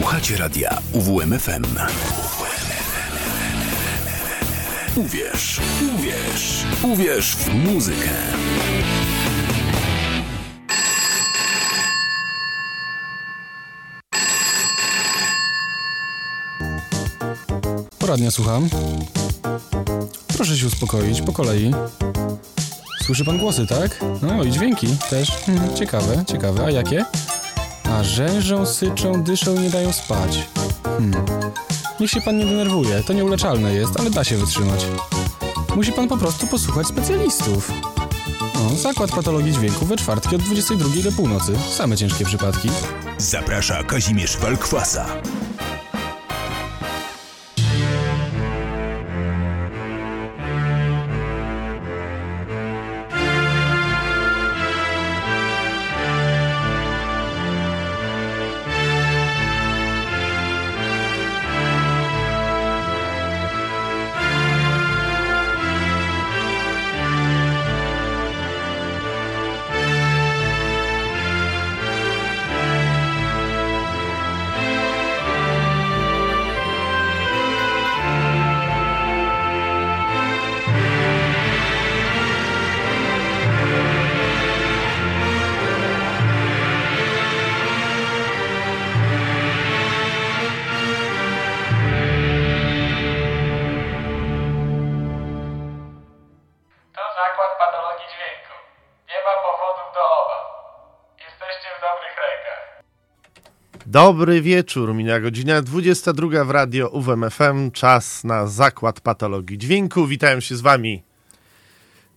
Słuchacie radia UWMFM. Uwierz, uwierz, uwierz w muzykę. Poradnia słucham. Proszę się uspokoić, po kolei. Słyszy pan głosy, tak? No i dźwięki też. Hmm, ciekawe, ciekawe. A jakie? A rzężą, syczą, dyszą i nie dają spać. Hmm. Niech się pan nie denerwuje, to nieuleczalne jest, ale da się wytrzymać. Musi pan po prostu posłuchać specjalistów. No, zakład patologii dźwięku we czwartki od 22 do północy. Same ciężkie przypadki. Zaprasza Kazimierz Walkwasa. Dobry wieczór, minia godzina 22 w radio UWMFM, czas na zakład patologii dźwięku. Witają się z wami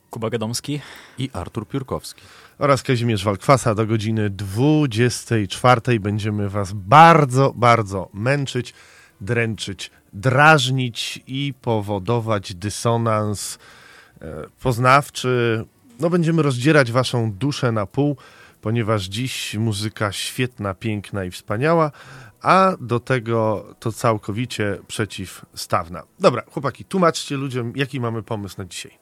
Kuba Gadomski i Artur Piórkowski. oraz Kazimierz Walkwasa. Do godziny 24 będziemy was bardzo, bardzo męczyć, dręczyć, drażnić i powodować dysonans e, poznawczy. No będziemy rozdzierać waszą duszę na pół, ponieważ dziś muzyka świetna, piękna i wspaniała, a do tego to całkowicie przeciwstawna. Dobra, chłopaki, tłumaczcie ludziom, jaki mamy pomysł na dzisiaj.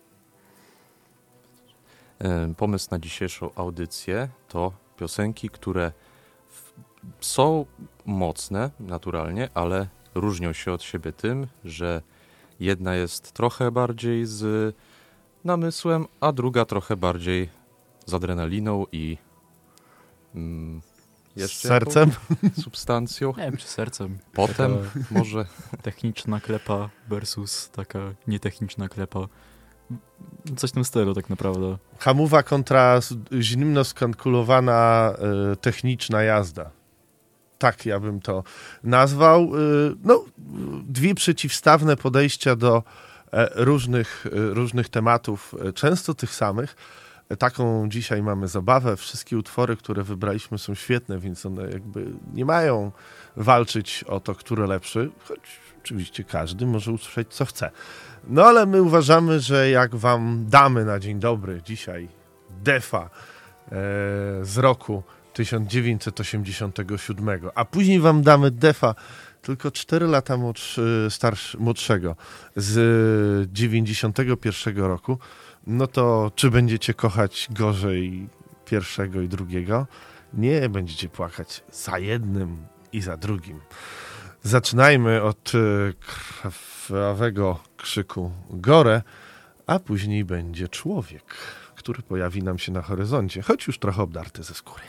E, Pomysł na dzisiejszą audycję to piosenki, które są mocne naturalnie, ale różnią się od siebie tym, że jedna jest trochę bardziej z namysłem, a druga trochę bardziej z adrenaliną i mm, jeszcze sercem? jaką substancją. Nie wiem, czy sercem. Potem może Techniczna klepa versus taka nietechniczna klepa. Coś w tym stylu tak naprawdę. Hamuwa kontra zimno skalkulowana e, techniczna jazda. Tak ja bym to nazwał. E, no, dwie przeciwstawne podejścia do e, różnych, różnych tematów, często tych samych. E, Taką dzisiaj mamy zabawę. Wszystkie utwory, które wybraliśmy są świetne, więc one jakby nie mają walczyć o to, które lepszy, choć oczywiście każdy może usłyszeć, co chce. No ale my uważamy, że jak wam damy na dzień dobry dzisiaj defa e, z roku 1987, a później wam damy defa tylko 4 lata młodszy, starszy, młodszego z 91 roku, no to czy będziecie kochać gorzej pierwszego i drugiego? Nie, będziecie płakać za jednym i za drugim. Zaczynajmy od e, krwawego krzyku Gore, a później będzie człowiek, który pojawi nam się na horyzoncie, choć już trochę obdarty ze skóry.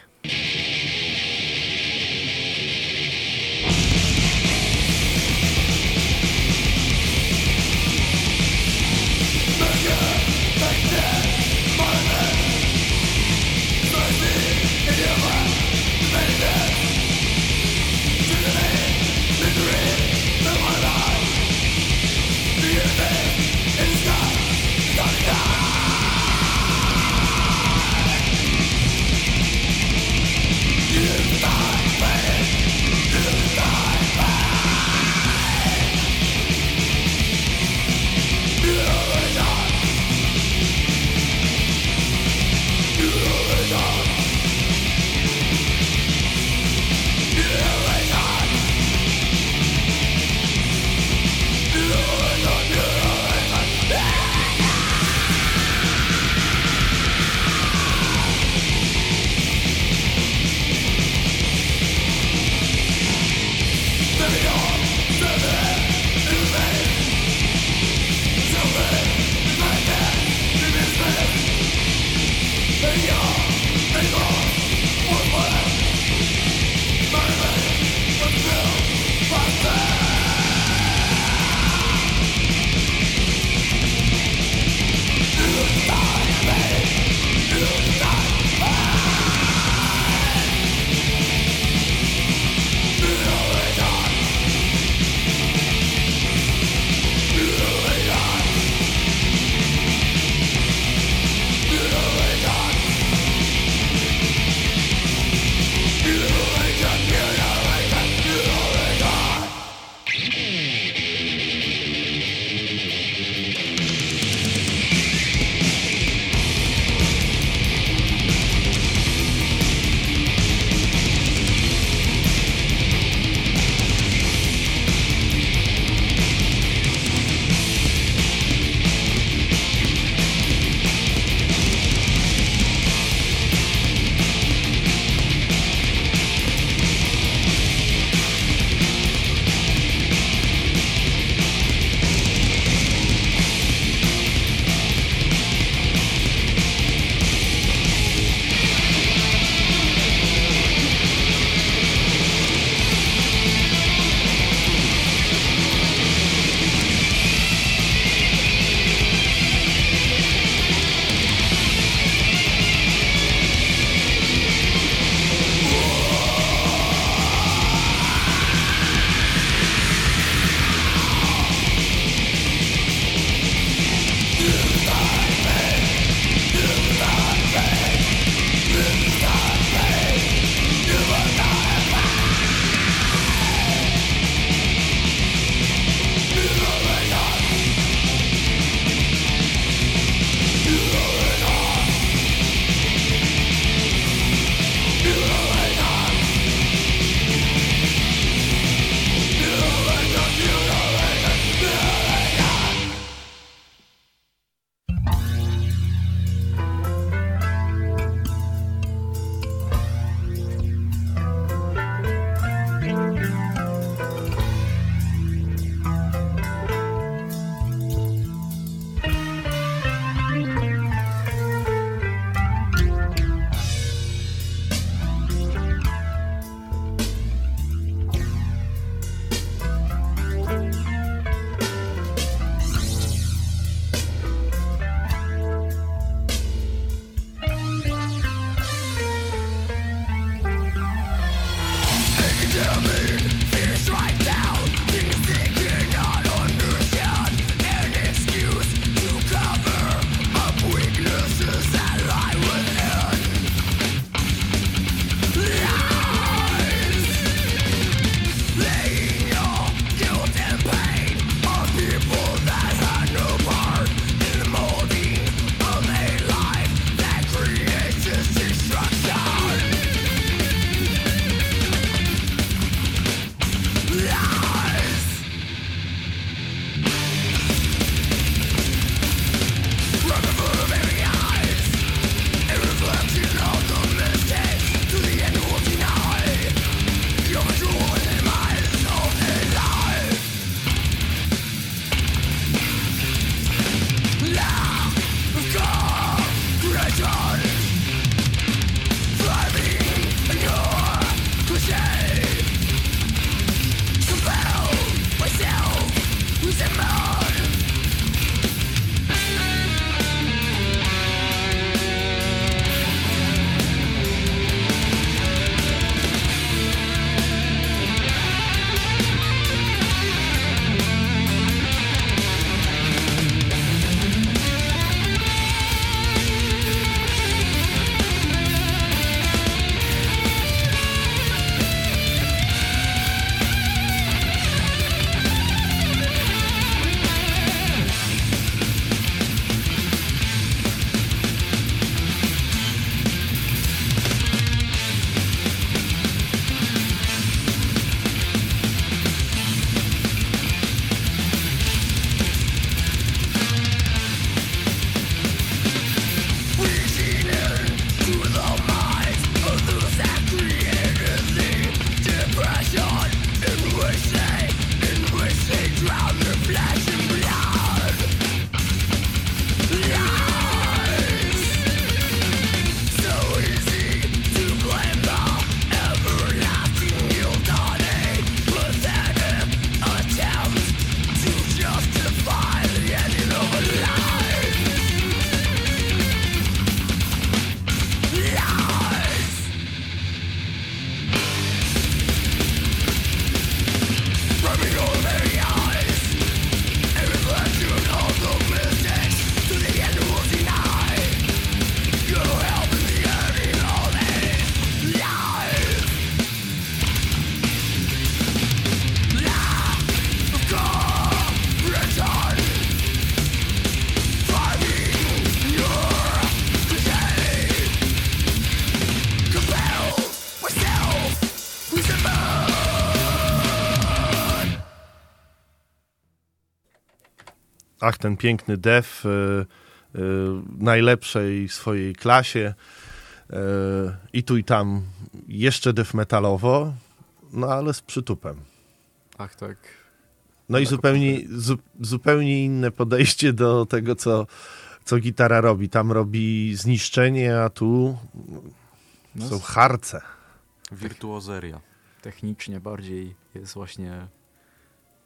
Ach, ten piękny def y, y, najlepszej swojej klasie. Y, I tu i tam jeszcze def metalowo, no ale z przytupem. Ach tak. No i zupełnie, zu, zupełnie inne podejście do tego, co, co gitara robi. Tam robi zniszczenie, a tu No, są harce. Wirtuozeria. technicznie bardziej jest właśnie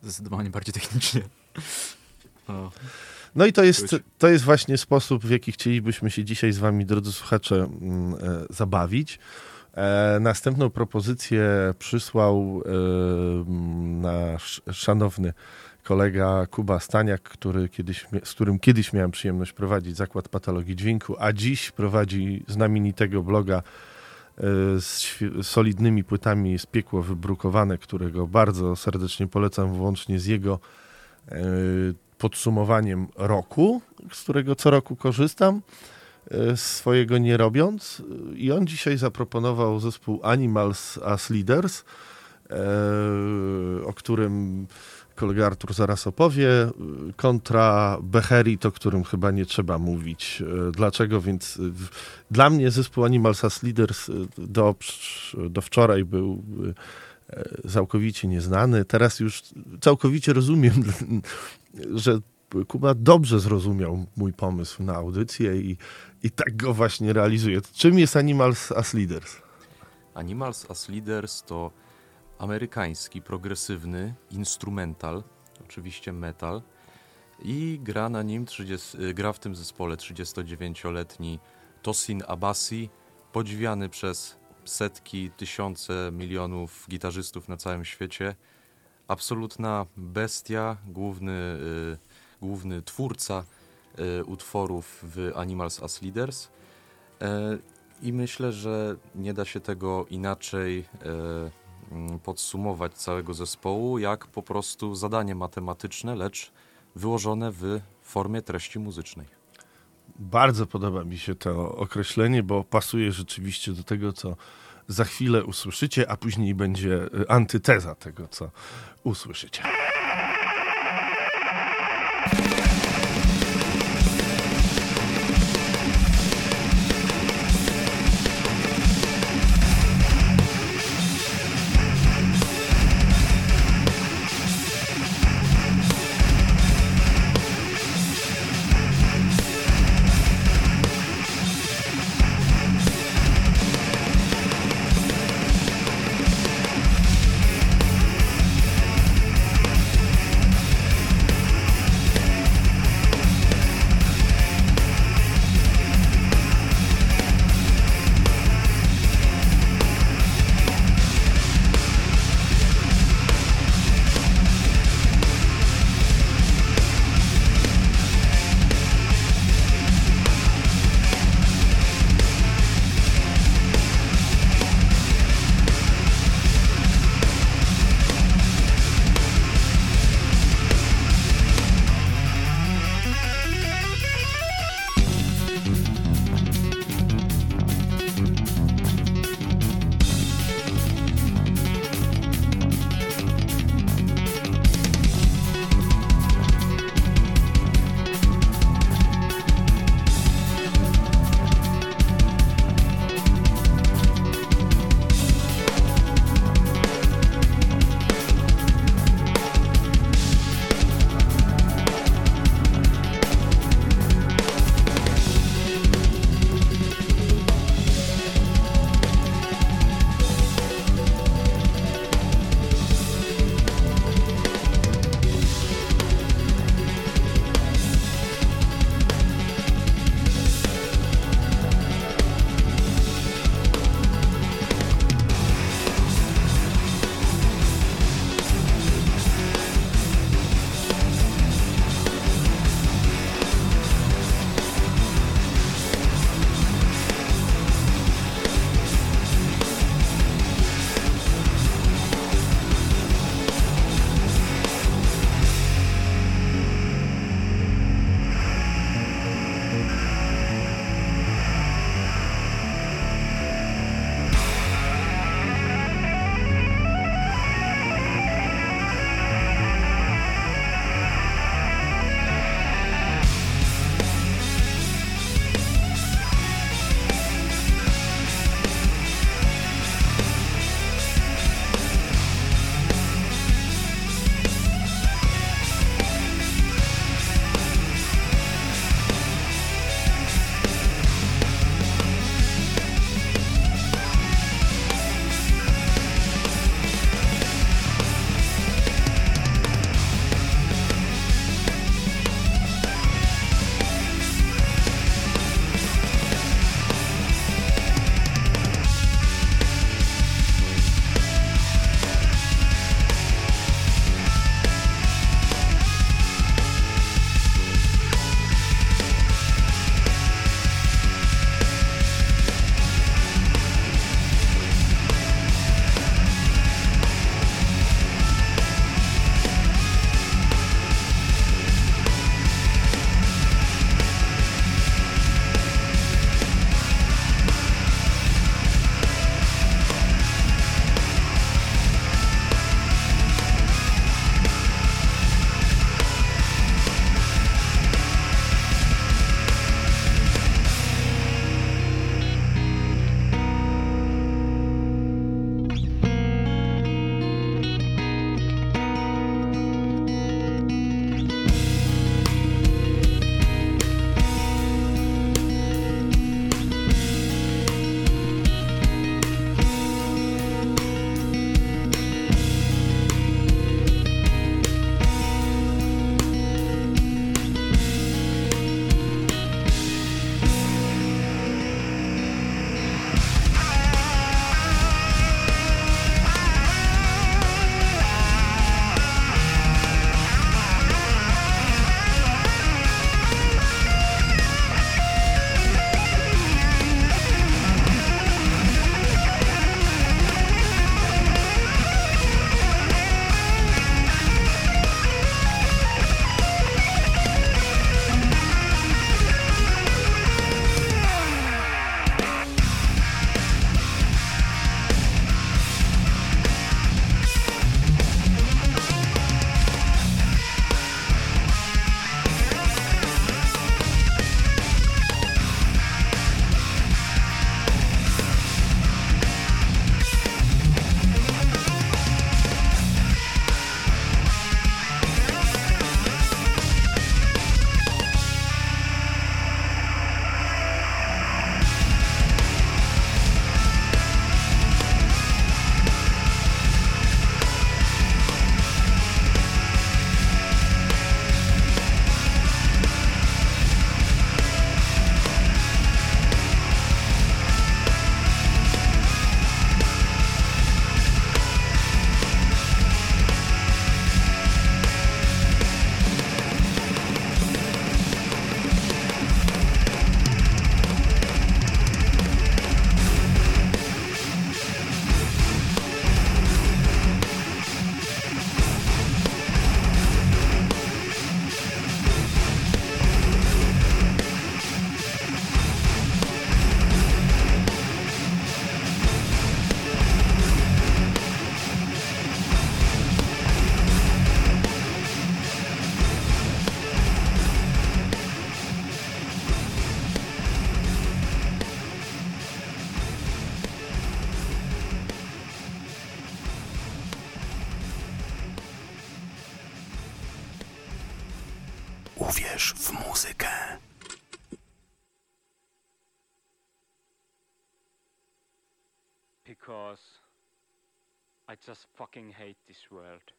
zdecydowanie bardziej technicznie. O, No i to jest, to jest właśnie sposób, w jaki chcielibyśmy się dzisiaj z wami, drodzy słuchacze, mm, e, zabawić. E, następną propozycję przysłał e, nasz szanowny kolega Kuba Staniak, który kiedyś, z którym kiedyś miałem przyjemność prowadzić Zakład Patologii Dźwięku, a dziś prowadzi znamienitego bloga z solidnymi płytami z piekło wybrukowane, którego bardzo serdecznie polecam, włącznie z jego podsumowaniem roku, z którego co roku korzystam, e, swojego nie robiąc. I on dzisiaj zaproponował zespół Animals as Leaders, e, o którym kolega Artur zaraz opowie, kontra Beherit, o którym chyba nie trzeba mówić. E, Dlaczego? Więc dla mnie zespół Animals as Leaders do, do wczoraj był całkowicie nieznany. Teraz już całkowicie rozumiem, że Kuba dobrze zrozumiał mój pomysł na audycję i, i tak go właśnie realizuje. Czym jest Animals as Leaders? Animals as Leaders to amerykański, progresywny instrumental, oczywiście metal i gra na nim 30, y, gra w tym zespole 39-letni Tosin Abasi, podziwiany przez setki, tysiące, milionów gitarzystów na całym świecie. Absolutna bestia, główny, y, główny twórca y, utworów w Animals as Leaders. E, I myślę, że nie da się tego inaczej mm, podsumować całego zespołu, jak po prostu zadanie matematyczne, lecz wyłożone w formie treści muzycznej. Bardzo podoba mi się to określenie, bo pasuje rzeczywiście do tego, co za chwilę usłyszycie, a później będzie y, antyteza tego, co usłyszycie. Just fucking hate this world.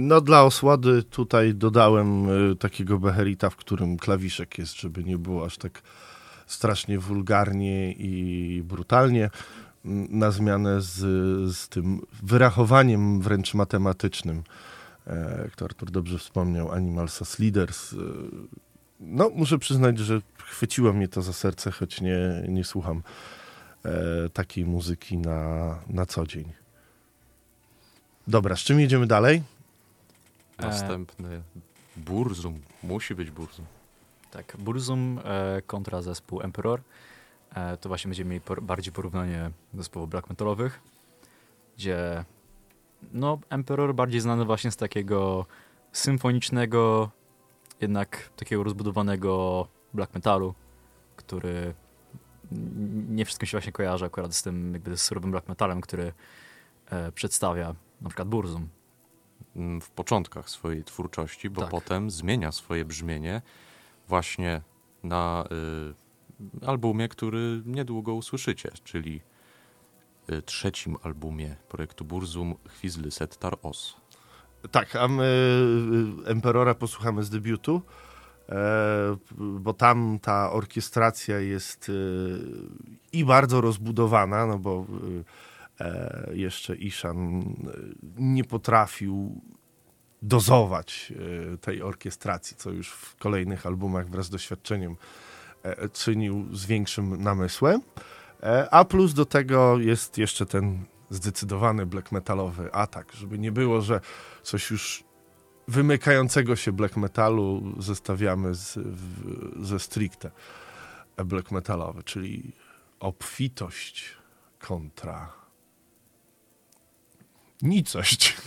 No dla osłady tutaj dodałem y, takiego beherita, w którym klawiszek jest, żeby nie było aż tak strasznie wulgarnie i brutalnie. na zmianę z, z tym wyrachowaniem wręcz matematycznym, e, jak to Artur dobrze wspomniał, Animals as Leaders. E, no, muszę przyznać, że chwyciło mnie to za serce, choć nie, nie słucham e, takiej muzyki na, na co dzień. Dobra, z czym jedziemy dalej? Następny Burzum. Musi być Burzum. Tak, Burzum e, kontra zespół Emperor. E, to właśnie będziemy mieli por bardziej porównanie zespołów black metalowych, gdzie no, Emperor bardziej znany właśnie z takiego symfonicznego, jednak takiego rozbudowanego black metalu, który nie wszystkim się właśnie kojarzy akurat z tym jakby surowym black metalem, który e, przedstawia na przykład Burzum. Mm, W początkach swojej twórczości, bo Tak. potem zmienia swoje brzmienie właśnie na y, albumie, który niedługo usłyszycie, czyli y, trzecim albumie projektu Burzum Chwizly Settar Os. Tak, a my y, Emperora posłuchamy z debiutu, e, bo tam ta orkiestracja jest y, i bardzo rozbudowana, no bo y, e, jeszcze Ishan y, nie potrafił dozować y, tej orkiestracji, co już w kolejnych albumach wraz z doświadczeniem e, czynił z większym namysłem. E, A plus do tego jest jeszcze ten zdecydowany black metalowy atak, żeby nie było, że coś już wymykającego się black metalu zestawiamy z, w, ze stricte black metalowy, czyli obfitość kontra nicość.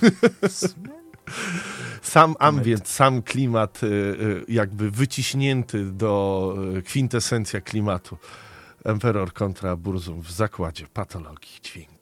Sam ambient, sam klimat y, y, jakby wyciśnięty do y, kwintesencja klimatu. Emperor kontra Burzum w zakładzie patologii dźwięku.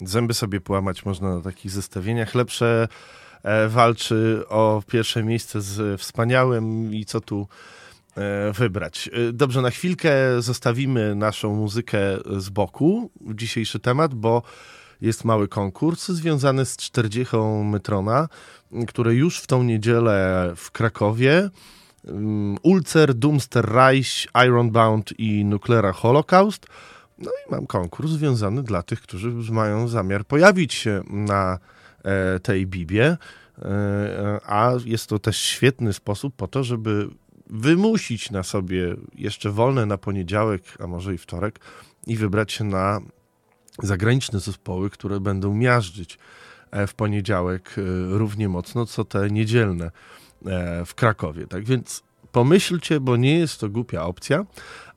Zęby sobie połamać można na takich zestawieniach. Lepsze e, walczy o pierwsze miejsce z wspaniałym i co tu e, wybrać. E, Dobrze, na chwilkę zostawimy naszą muzykę z boku, dzisiejszy temat, bo jest mały konkurs związany z 40 Metrona, które już w tą niedzielę w Krakowie um, Ulcer, Doomster Reich, Ironbound i Nuclear Holocaust. No i mam konkurs związany dla tych, którzy mają zamiar pojawić się na e, tej Bibie, e, a jest to też świetny sposób po to, żeby wymusić na sobie jeszcze wolne na poniedziałek, a może i wtorek i wybrać się na zagraniczne zespoły, które będą miażdżyć e, w poniedziałek równie mocno, co te niedzielne w Krakowie. Tak więc pomyślcie, bo nie jest to głupia opcja,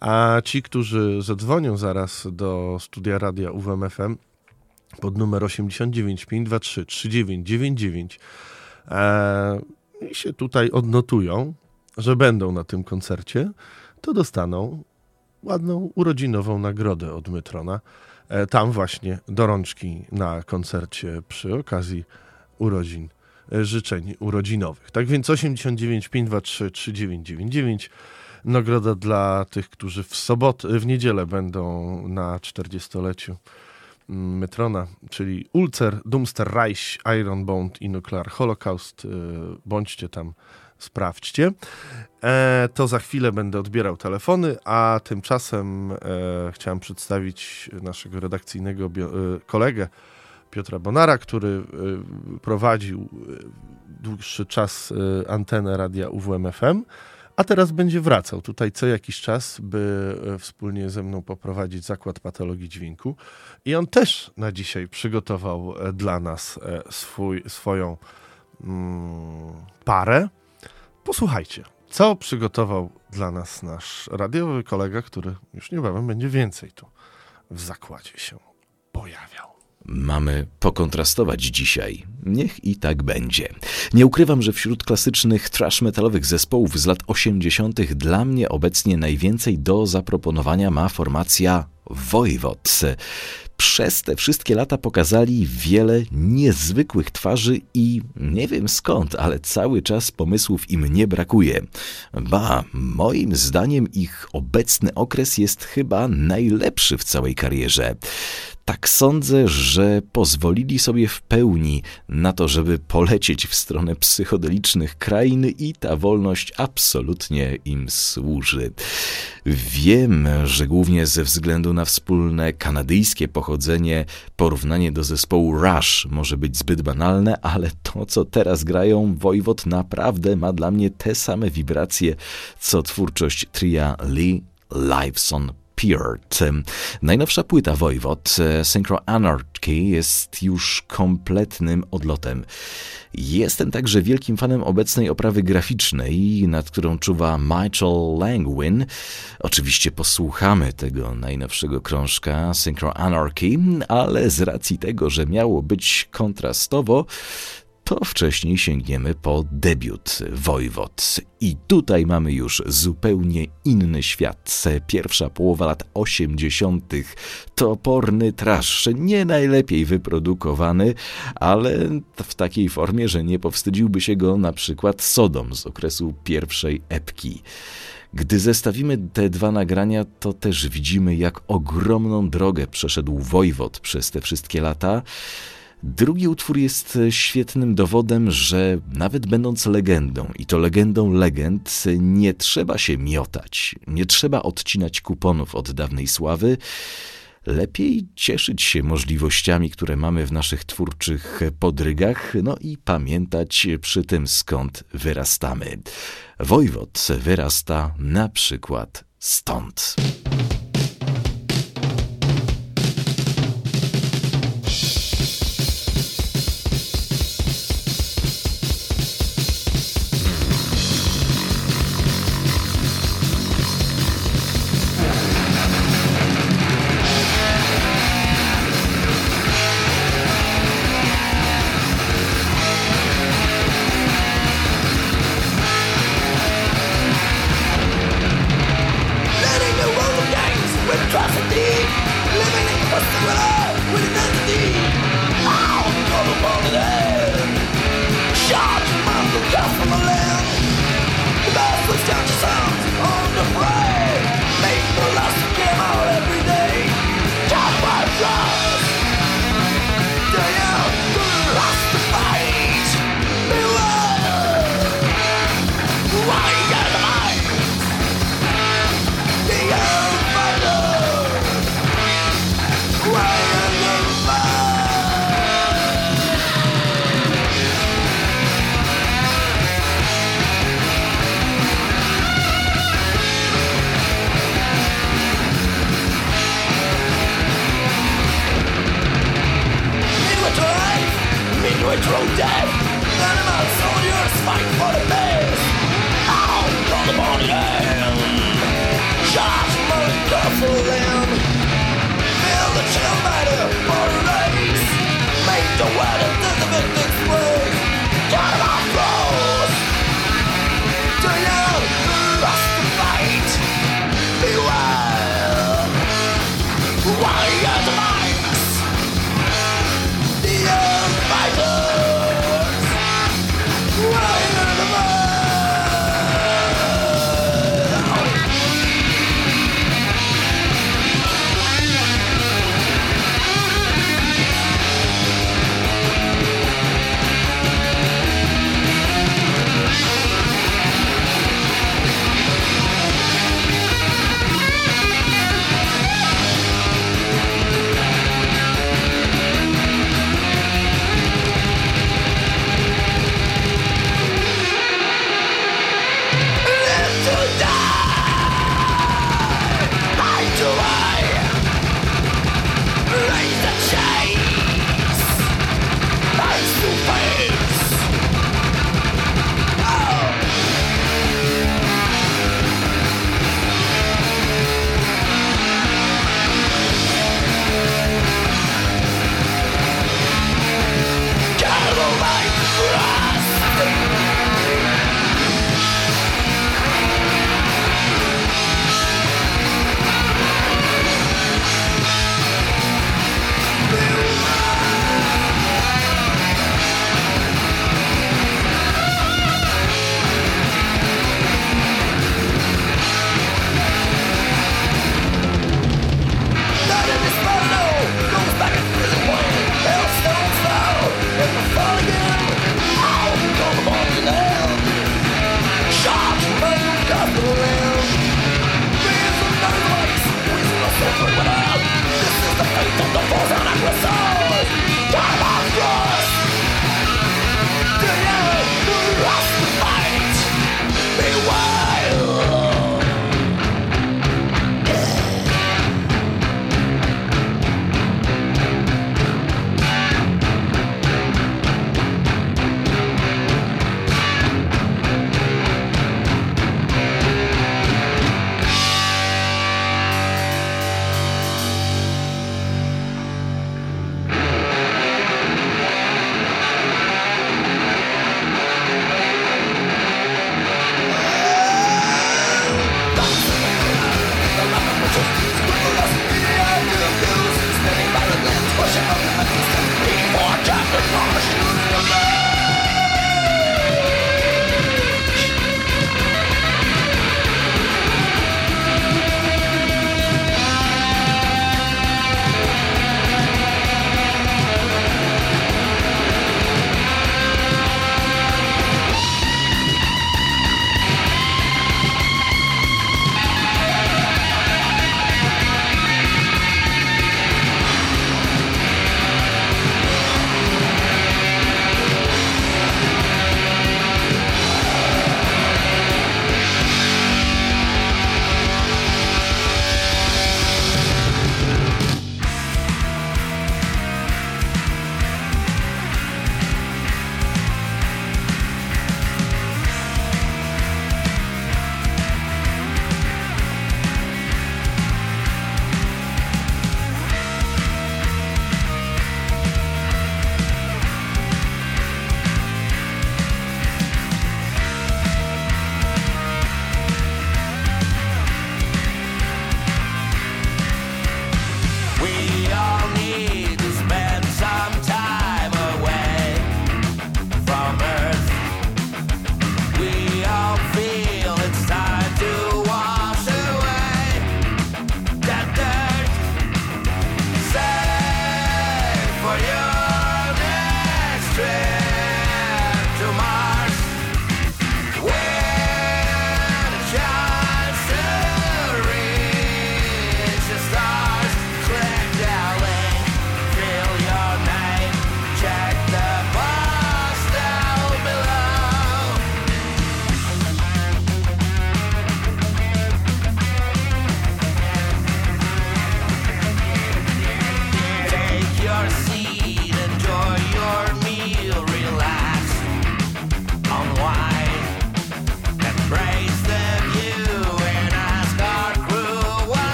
a ci, którzy zadzwonią zaraz do studia radia UWMFM pod numer 89 523 3999 e, i się tutaj odnotują, że będą na tym koncercie, to dostaną ładną urodzinową nagrodę od Mytrona. E, tam właśnie do rączki na koncercie przy okazji urodzin, życzeń urodzinowych. Tak więc 89 523 3999 nagroda dla tych, którzy w sobotę, w niedzielę będą na 40-leciu mm, Metrona, czyli Ulcer, Doomster Reich, Ironbound i Nuclear Holocaust. E, Bądźcie tam, sprawdźcie. E, to za chwilę będę odbierał telefony, a tymczasem e, chciałem przedstawić naszego redakcyjnego e, kolegę Piotra Bonara, który e, prowadził e, dłuższy czas e, antenę radia UWMFM, a teraz będzie wracał tutaj co jakiś czas, by wspólnie ze mną poprowadzić zakład patologii dźwięku. I on też na dzisiaj przygotował dla nas swój, swoją mm, parę. Posłuchajcie, co przygotował dla nas nasz radiowy kolega, który już niebawem będzie więcej tu w zakładzie się pojawiał. Mamy pokontrastować dzisiaj. Niech i tak będzie. Nie ukrywam, że wśród klasycznych trash metalowych zespołów z lat 80. dla mnie obecnie najwięcej do zaproponowania ma formacja Wojwod. Przez te wszystkie lata pokazali wiele niezwykłych twarzy i nie wiem skąd, ale cały czas pomysłów im nie brakuje. Ba, moim zdaniem ich obecny okres jest chyba najlepszy w całej karierze. Tak sądzę, że pozwolili sobie w pełni na to, żeby polecieć w stronę psychodelicznych krain i ta wolność absolutnie im służy. Wiem, że głównie ze względu na wspólne kanadyjskie pochodzenie porównanie do zespołu Rush może być zbyt banalne, ale to, co teraz grają, Wojwod naprawdę ma dla mnie te same wibracje, co twórczość tria Lee Liveson Najnowsza płyta Wojwod, Synchro Anarchy, jest już kompletnym odlotem. Jestem także wielkim fanem obecnej oprawy graficznej, nad którą czuwa Michael Langwin. Oczywiście posłuchamy tego najnowszego krążka Synchro Anarchy, ale z racji tego, że miało być kontrastowo, to wcześniej sięgniemy po debiut Wojwod. I tutaj mamy już zupełnie inny świat. Pierwsza połowa lat 80. Toporny trash, nie najlepiej wyprodukowany, ale w takiej formie, że nie powstydziłby się go na przykład Sodom z okresu pierwszej epki. Gdy zestawimy te dwa nagrania, to też widzimy, jak ogromną drogę przeszedł Wojwod przez te wszystkie lata. Drugi utwór jest świetnym dowodem, że nawet będąc legendą, i to legendą legend, nie trzeba się miotać, nie trzeba odcinać kuponów od dawnej sławy. Lepiej cieszyć się możliwościami, które mamy w naszych twórczych podrygach, no i pamiętać przy tym skąd wyrastamy. Wojwod wyrasta na przykład stąd.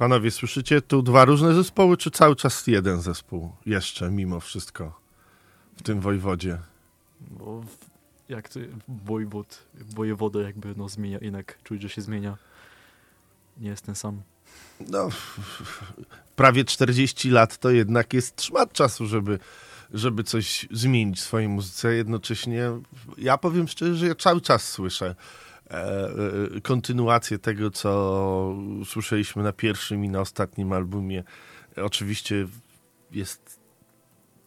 Panowie, słyszycie tu dwa różne zespoły, czy cały czas jeden zespół jeszcze mimo wszystko w tym wojwodzie? Jak to wojewód, wojewoda jakby no zmienia, jednak czuć, że się zmienia. Nie jest ten sam. No, prawie 40 lat to jednak jest szmat czasu, żeby, żeby coś zmienić w swojej muzyce. Jednocześnie ja powiem szczerze, że ja cały czas słyszę kontynuację tego, co słyszeliśmy na pierwszym i na ostatnim albumie. Oczywiście jest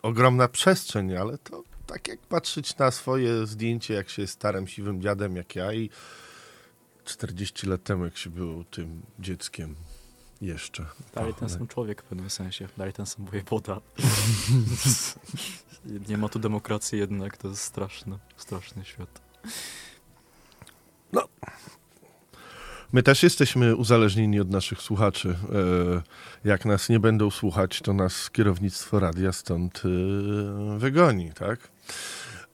ogromna przestrzeń, ale to tak jak patrzeć na swoje zdjęcie, jak się jest starym, siwym dziadem jak ja i 40 lat temu, jak się było tym dzieckiem jeszcze. Dalej ten sam człowiek w pewnym sensie. Dalej ten sam wojewoda. Nie ma tu demokracji jednak, to jest straszny, straszny świat. My też jesteśmy uzależnieni od naszych słuchaczy. E, Jak nas nie będą słuchać, to nas kierownictwo radia stąd e, wygoni, tak?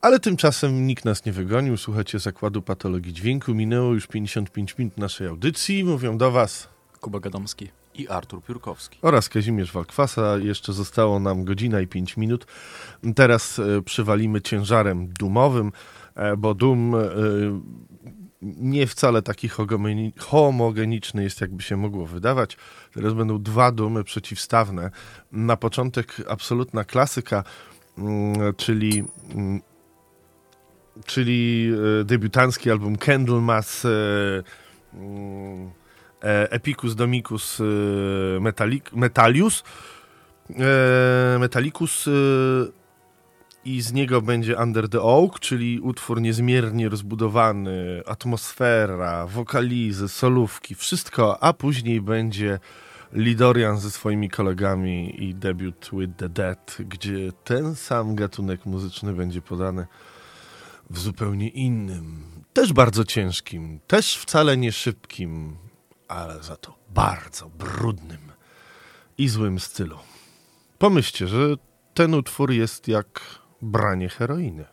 Ale tymczasem nikt nas nie wygonił. Słuchajcie Zakładu Patologii Dźwięku. Minęło już 55 minut naszej audycji. Mówią do was Kuba Gadomski. I Artur Piórkowski. oraz Kazimierz Walkwasa. Jeszcze zostało nam godzina i 5 minut. Teraz e, przywalimy ciężarem dumowym, bo dum nie wcale taki homogeniczny jest, jakby się mogło wydawać. Teraz będą dwa dumy przeciwstawne. Na początek absolutna klasyka, mm, czyli, mm, czyli e, debiutancki album Candlemas e, mm, e, Epicus Domicus Metallic, Metalius Metallicus e, i z niego będzie Under the Oak, czyli utwór niezmiernie rozbudowany, atmosfera, wokalizy, solówki, wszystko, a później będzie Lidorian ze swoimi kolegami i debiut With the Dead, gdzie ten sam gatunek muzyczny będzie podany w zupełnie innym, też bardzo ciężkim, też wcale nie szybkim, ale za to bardzo brudnym i złym stylu. Pomyślcie, że ten utwór jest jak branie heroiny.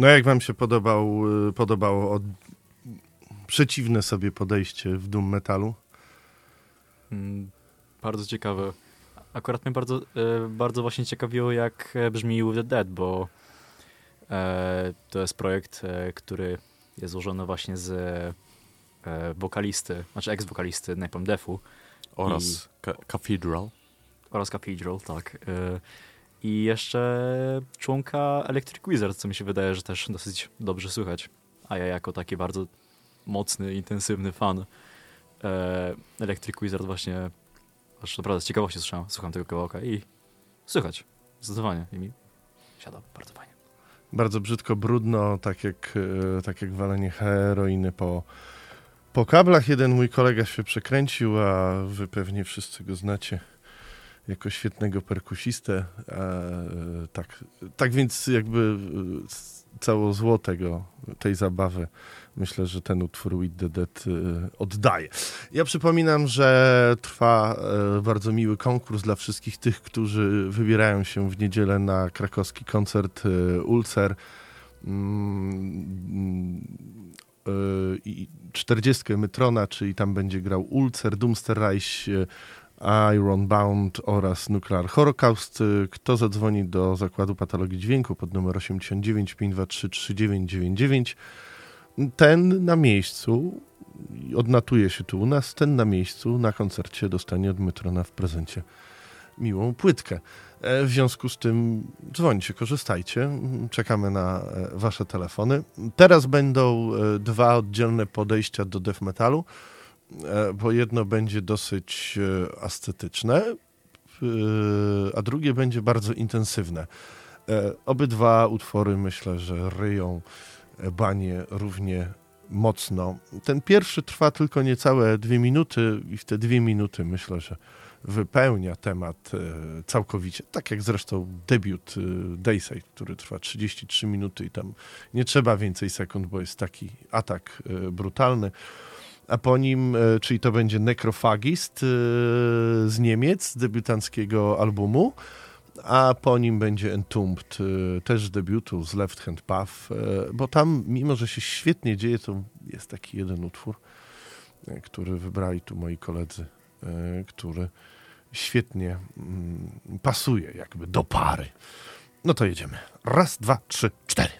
No jak wam się podobał, y, podobało od... przeciwne sobie podejście w Doom Metalu? Mm, bardzo ciekawe. Akurat mnie bardzo, e, bardzo właśnie ciekawiło, jak e, brzmi With the Dead, bo e, to jest projekt, e, który jest złożony właśnie z wokalisty, znaczy ex-wokalisty Napalm Death'u Oraz Ca- Cathedral. oraz Cathedral, tak. I jeszcze członka Electric Wizard, co mi się wydaje, że też dosyć dobrze słychać. A ja jako taki bardzo mocny, intensywny fan e, Electric Wizard właśnie, aż naprawdę z ciekawości słyszałem, słucham tego kawałka i słychać, zdecydowanie. I mi siada bardzo fajnie. Bardzo brzydko, brudno, tak jak, e, tak jak walenie heroiny po, po kablach. Jeden mój kolega się przekręcił, a wy pewnie wszyscy go znacie jako świetnego perkusistę. E, tak, tak więc jakby e, cało zło tej zabawy myślę, że ten utwór With the Dead e, oddaje. Ja przypominam, że trwa bardzo miły konkurs dla wszystkich tych, którzy wybierają się w niedzielę na krakowski koncert Ulcer. Mm, e, I 40 Mytrona, czyli tam będzie grał Ulcer, Doomster Reich, Ironbound oraz Nuclear Holocaust. Kto zadzwoni do Zakładu Patologii Dźwięku pod numer 89 523 3999, ten na miejscu, odnotuje się tu u nas, ten na miejscu na koncercie dostanie od Mytrona w prezencie miłą płytkę. E, W związku z tym dzwońcie, korzystajcie. Czekamy na e, wasze telefony. Teraz będą e, dwa oddzielne podejścia do death metalu, bo jedno będzie dosyć e, ascetyczne, e, a drugie będzie bardzo intensywne. E, Obydwa utwory myślę, że ryją e, banie równie mocno. Ten pierwszy trwa tylko niecałe dwie minuty i w te dwie minuty myślę, że wypełnia temat e, całkowicie. Tak jak zresztą debiut e, Dayside, który trwa 33 minuty i tam nie trzeba więcej sekund, bo jest taki atak e, brutalny. A po nim, e, czyli to będzie Necrophagist e, z Niemiec, z debiutanckiego albumu, a po nim będzie Entombed, e, też z debiutu z Left Hand Path, bo tam, mimo że się świetnie dzieje, to jest taki jeden utwór, który wybrali tu moi koledzy, który świetnie mm, pasuje jakby do pary. No to jedziemy. Raz, dwa, trzy, cztery.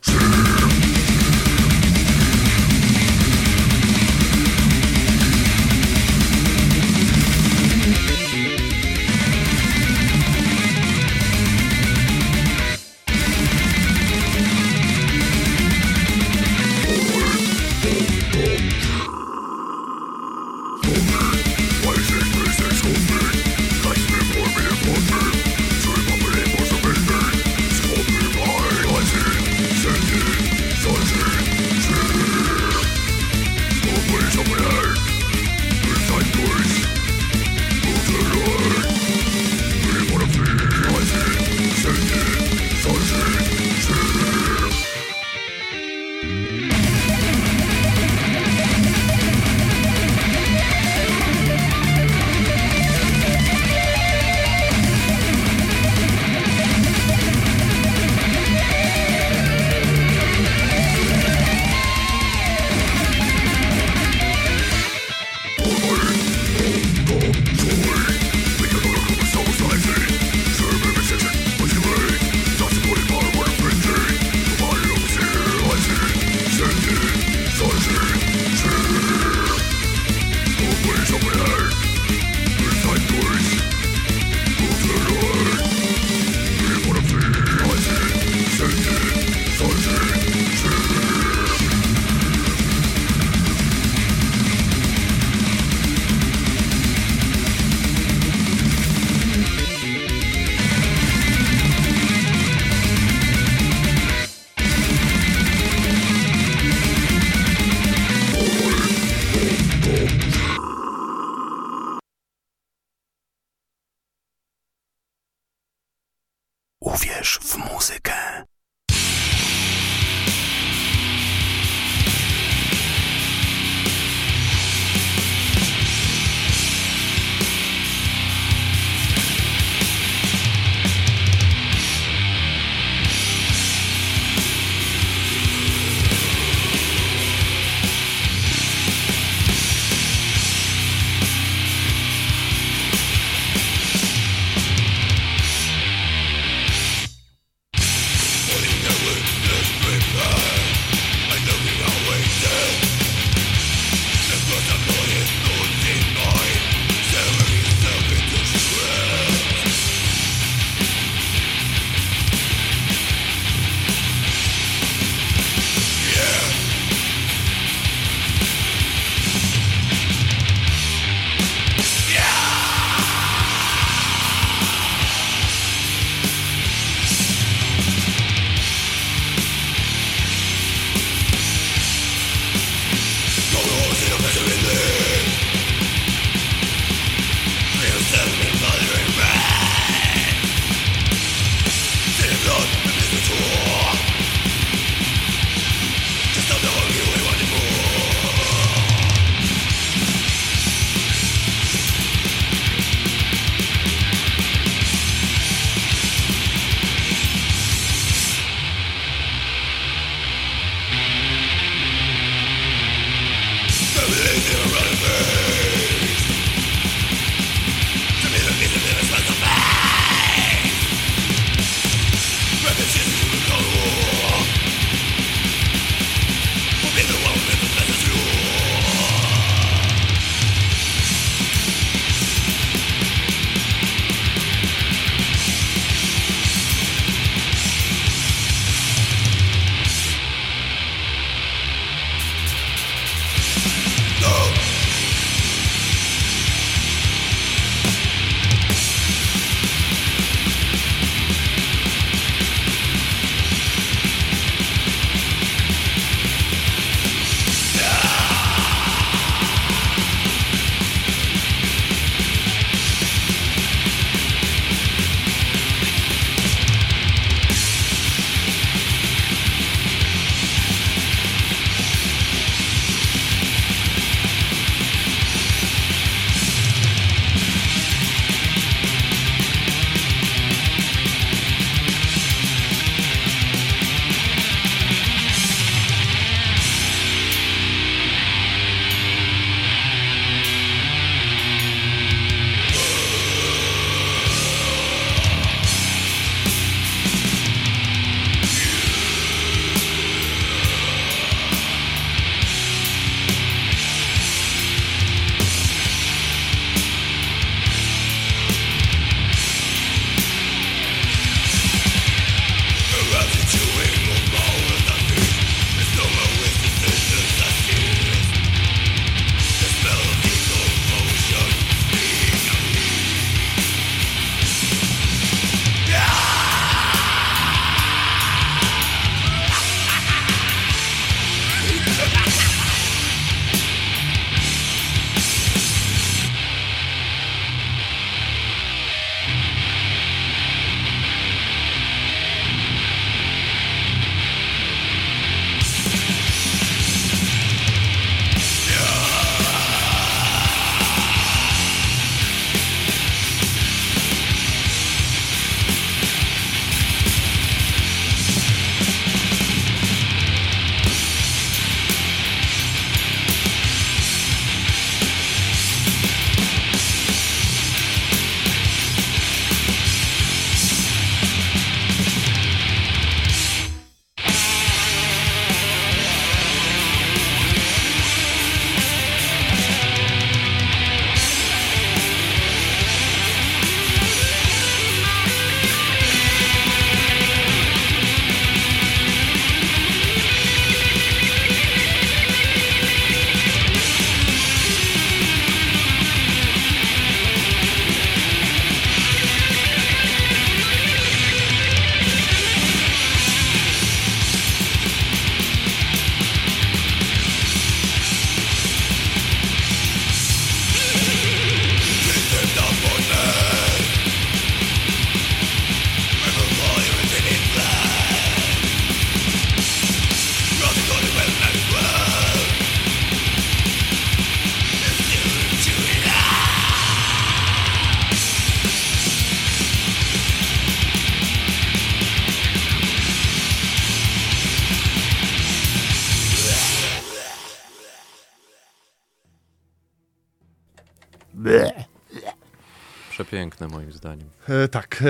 Przepiękne moim zdaniem. E, tak,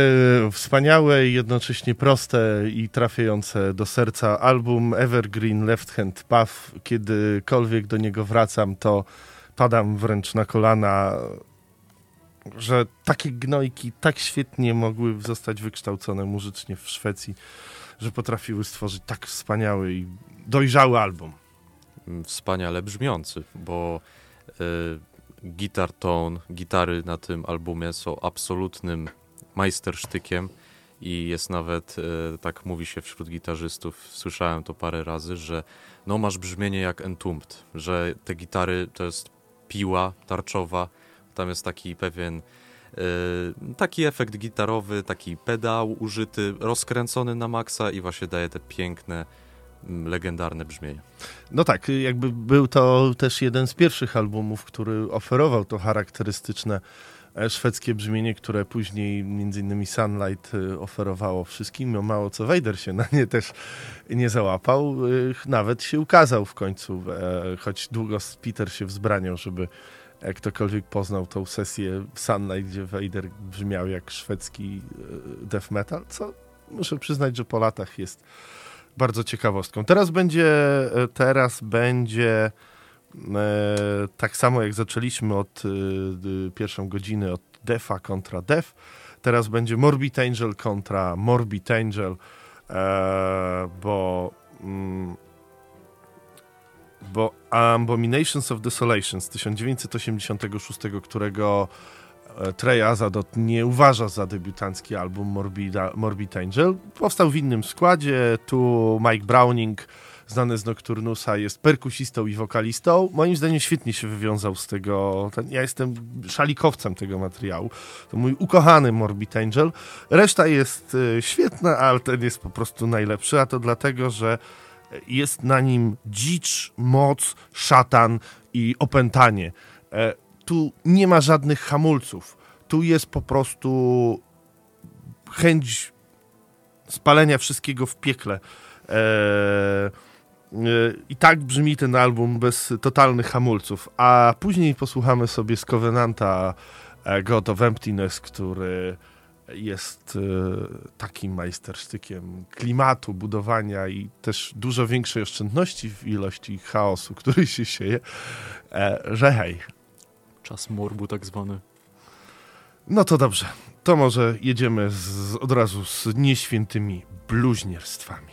e, wspaniałe i jednocześnie proste i trafiające do serca album Evergreen Left Hand Path. Kiedykolwiek do niego wracam, to padam wręcz na kolana, że takie gnojki tak świetnie mogły zostać wykształcone muzycznie w Szwecji, że potrafiły stworzyć tak wspaniały i dojrzały album. Wspaniale brzmiący, bo y, guitar tone, gitary na tym albumie są absolutnym majstersztykiem i jest nawet, y, tak mówi się wśród gitarzystów, słyszałem to parę razy, że no masz brzmienie jak Entombed, że te gitary to jest piła tarczowa, tam jest taki pewien y, taki efekt gitarowy, taki pedał użyty, rozkręcony na maksa i właśnie daje te piękne, legendarne brzmienie. No tak, jakby był to też jeden z pierwszych albumów, który oferował to charakterystyczne e, szwedzkie brzmienie, które później innymi Sunlight e, oferowało wszystkim. No mało co Vader się na nie też nie załapał. E, Nawet się ukazał w końcu, choć długo Peter się wzbraniał, żeby ktokolwiek poznał tą sesję w Sunlight, gdzie Vader brzmiał jak szwedzki death metal, co muszę przyznać, że po latach jest bardzo ciekawostką. Teraz będzie, e, teraz będzie e, tak samo jak zaczęliśmy od e, pierwszą godzinę od Defa kontra Def. Teraz będzie Morbid Angel kontra Morbid Angel, bo mm, bo Abominations of Desolation z 1986, którego Trey Azadot nie uważa za debiutancki album Morbida, Morbid Angel. Powstał w innym składzie. Tu Mike Browning, znany z Nocturnusa, jest perkusistą i wokalistą. Moim zdaniem świetnie się wywiązał z tego. Ten, ja jestem szalikowcem tego materiału. To mój ukochany Morbid Angel. Reszta jest e, świetna, ale ten jest po prostu najlepszy, a to dlatego, że jest na nim dzicz, moc, szatan i opętanie. Tu nie ma żadnych hamulców. Tu jest po prostu chęć spalenia wszystkiego w piekle. E, e, I tak brzmi ten album bez totalnych hamulców. A później posłuchamy sobie z Covenanta e, God of Emptiness, który jest e, takim majstersztykiem klimatu, budowania i też dużo większej oszczędności w ilości chaosu, który się sieje, że hej. Czas morbu tak zwany. No to dobrze. To może jedziemy z, od razu z nieświętymi bluźnierstwami.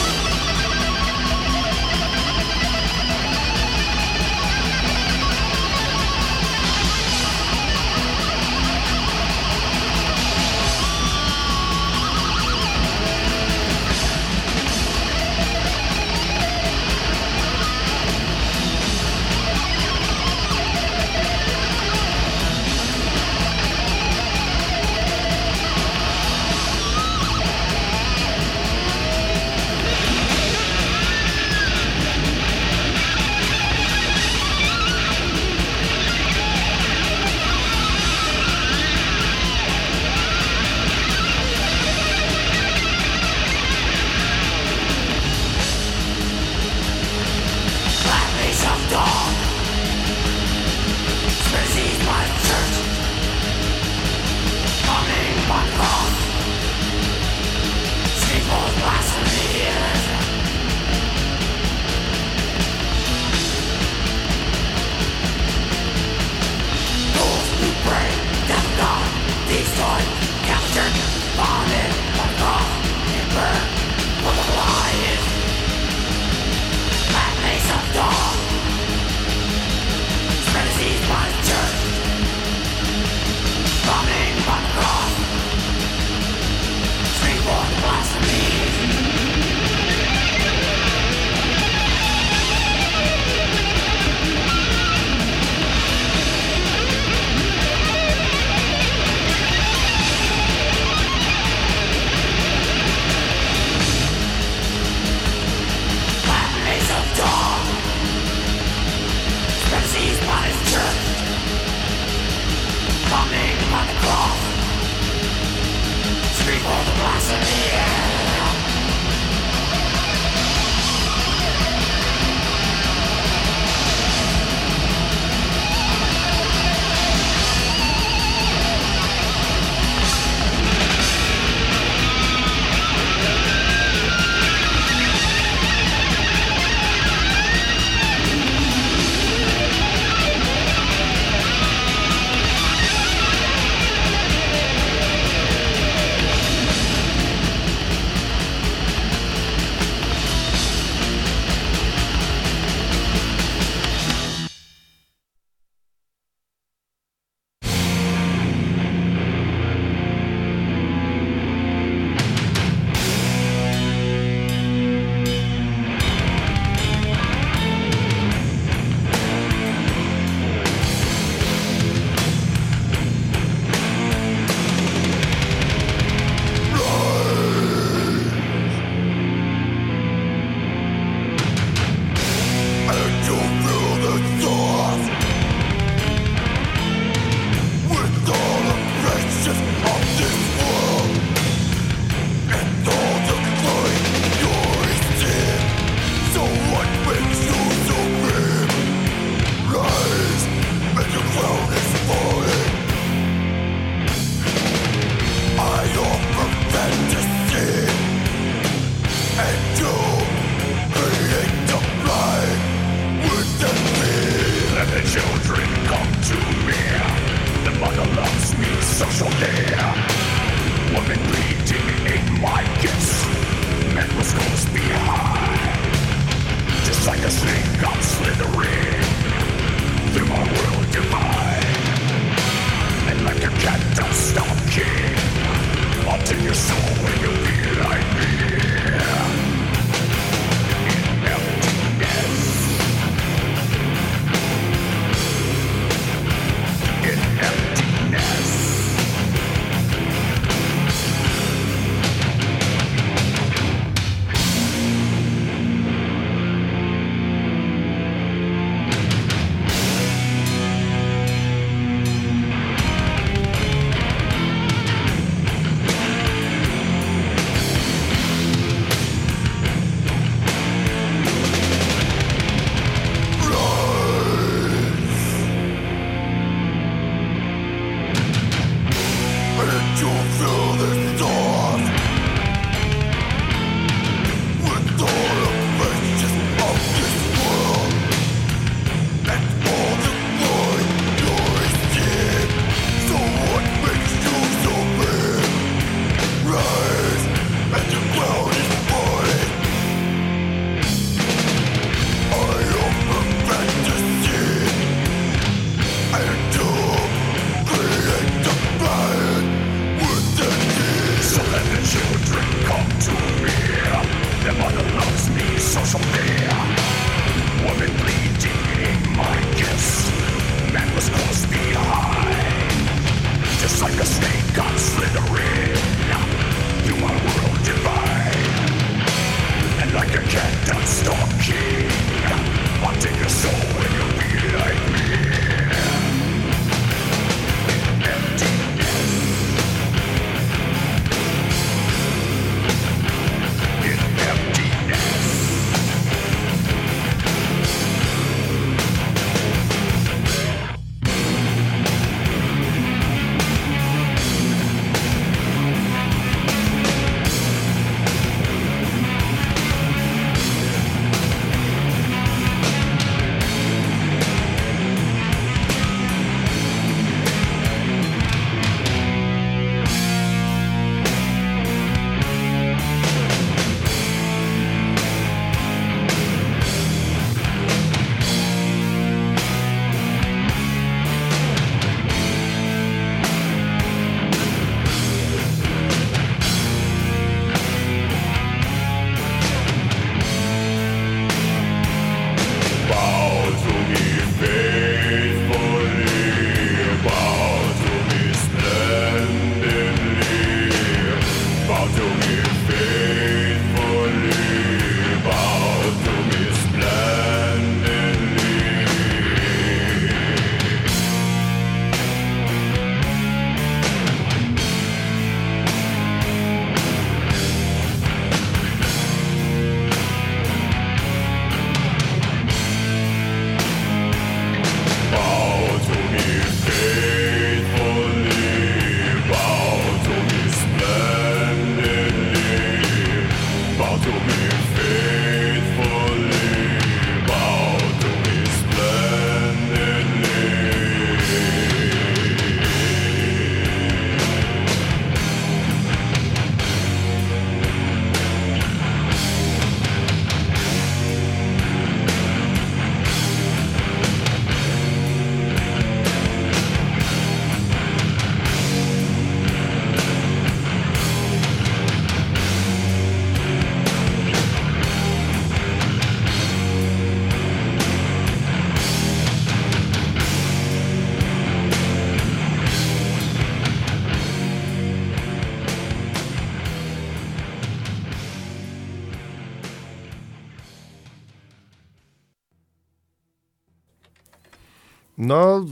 No,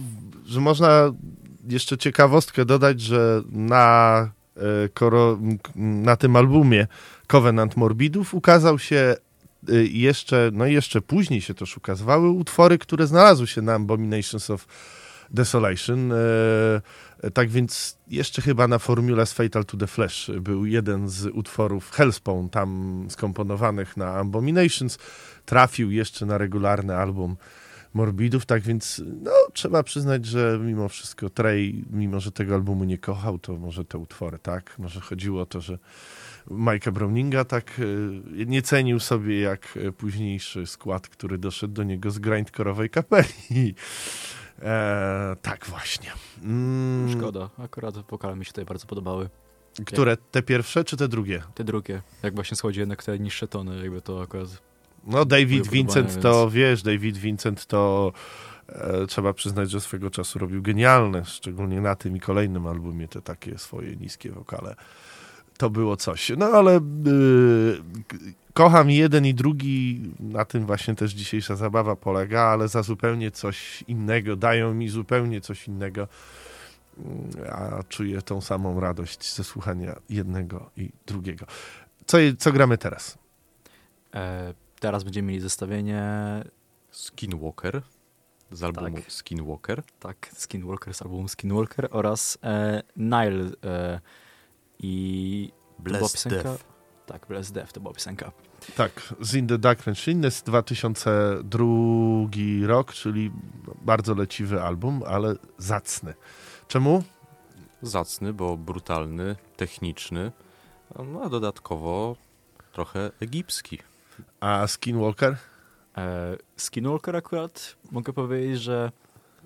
że można jeszcze ciekawostkę dodać, że na, e, na tym albumie Covenant Morbidów ukazał się e, jeszcze, no jeszcze później się też ukazywały utwory, które znalazły się na Abominations of Desolation. E, tak więc jeszcze chyba na formule z Fatal to the Flesh był jeden z utworów Hellspawn tam skomponowanych na Abominations. Trafił jeszcze na regularny album Morbidów, tak więc no, trzeba przyznać, że mimo wszystko Trey, mimo że tego albumu nie kochał, to może te utwory, tak? Może chodziło o to, że Mike'a Browninga tak e, nie cenił sobie jak e, późniejszy skład, który doszedł do niego z grindkorowej kapeli. E, tak właśnie. Mm, Szkoda, akurat wokale mi się tutaj bardzo podobały. Które? Te pierwsze czy te drugie? Te drugie, jak właśnie schodzi jednak te niższe tony, jakby to akurat... No David Vincent to, wiesz, David Vincent to e, trzeba przyznać, że swego czasu robił genialne, szczególnie na tym i kolejnym albumie te takie swoje niskie wokale. To było coś. No ale y, kocham jeden i drugi, na tym właśnie też dzisiejsza zabawa polega, ale za zupełnie coś innego, dają mi zupełnie coś innego, Mm, a czuję tą samą radość ze słuchania jednego i drugiego. Co, co gramy teraz? E, teraz będziemy mieli zestawienie, Skinwalker z albumu Tak. Skinwalker. tak, Skinwalker z albumu Skinwalker oraz e, Nile e, i... piosenka? Death. Tak, Blessed Death to była piosenka. Tak, z In the Dark Machines 2002 rok, czyli bardzo leciwy album, ale zacny. Czemu? Zacny, bo brutalny, techniczny, no a dodatkowo trochę egipski. A Skinwalker? E, Skinwalker akurat mogę powiedzieć, że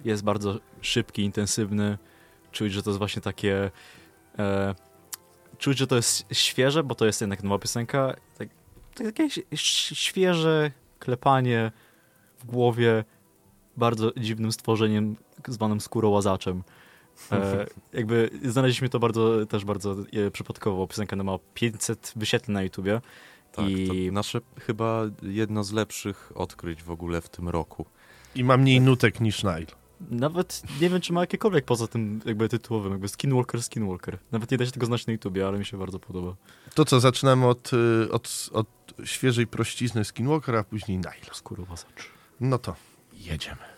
jest bardzo szybki, intensywny. Czuć, że to jest właśnie takie. E, czuć, że to jest świeże, bo to jest jednak nowa piosenka. Tak, tak, takie ś- świeże klepanie w głowie bardzo dziwnym stworzeniem zwanym skórołazaczem. E, jakby znaleźliśmy to bardzo, też bardzo e, przypadkowo. Piosenka ma 500 wyświetleń na YouTubie. Tak, I- to nasze chyba jedno z lepszych odkryć w ogóle w tym roku. I ma mniej nutek niż Nile. Nawet nie wiem, czy ma jakiekolwiek poza tym jakby tytułowym, jakby Skinwalker, Skinwalker. Nawet nie da się tego znać na YouTubie, ale mi się bardzo podoba. To co, zaczynamy od, y, od, od świeżej prościzny Skinwalkera, a później Nile. Skórowasacz. No to jedziemy.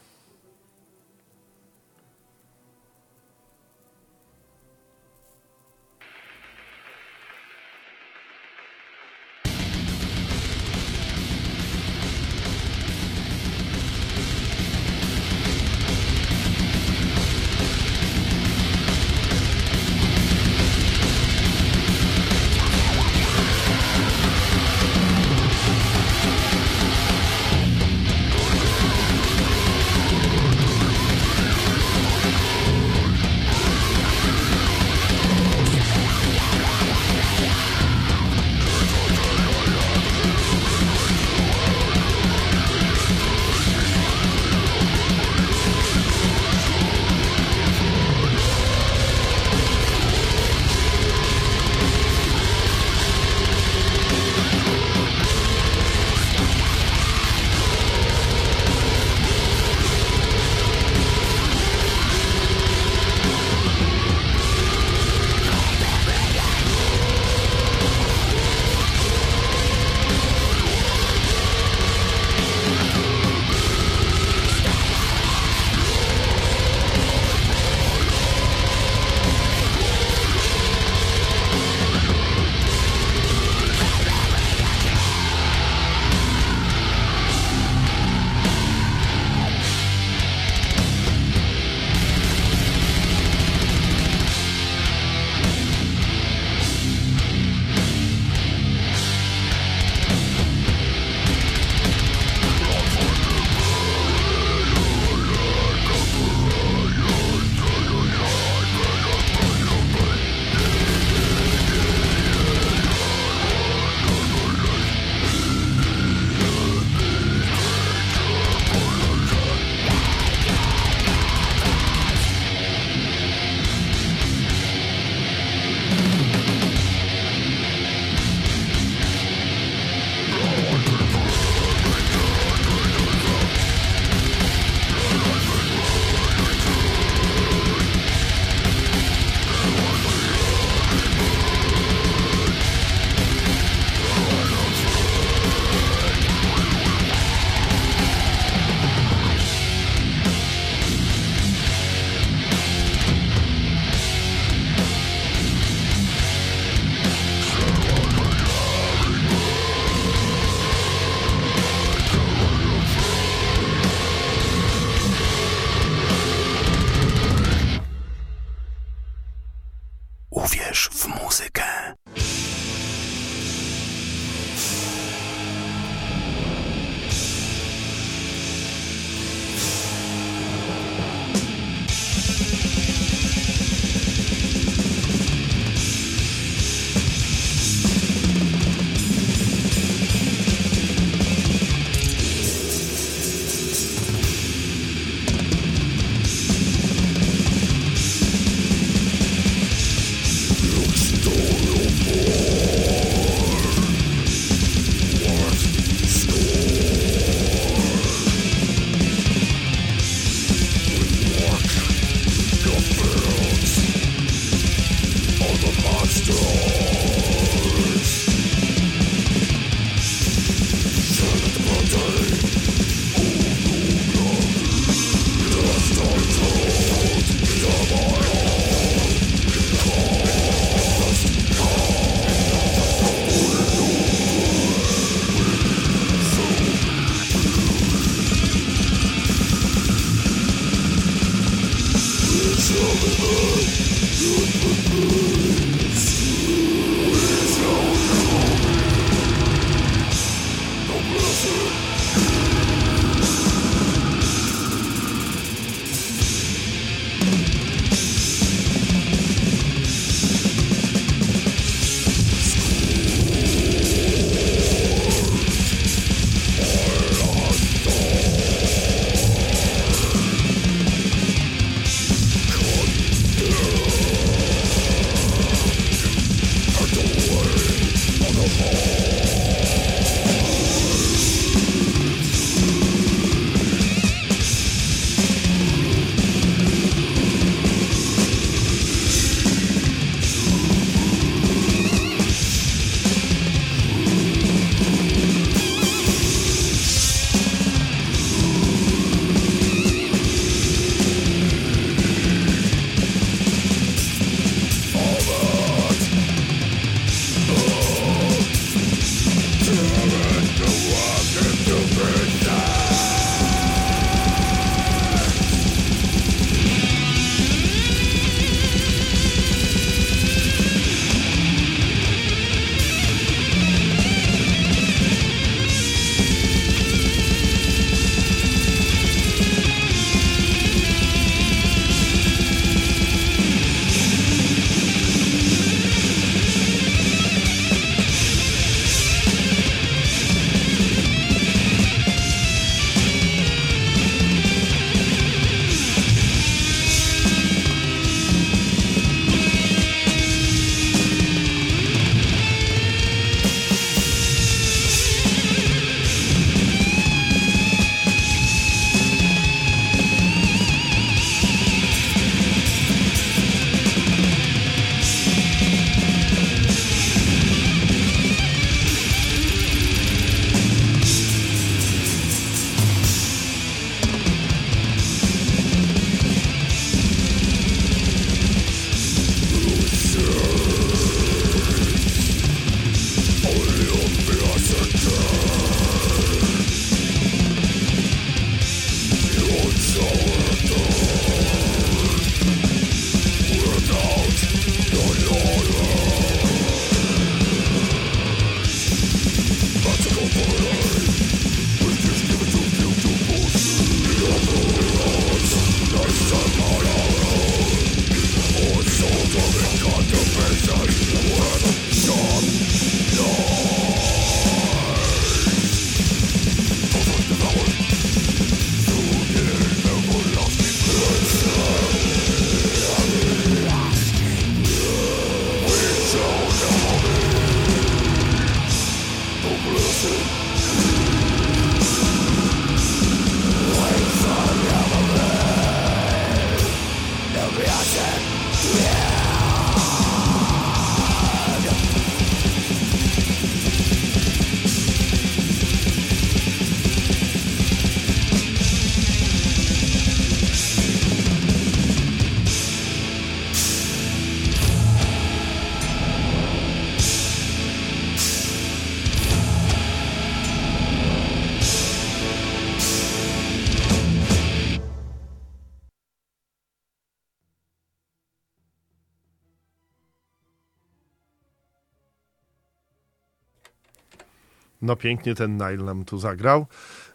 No pięknie ten Nile nam tu zagrał.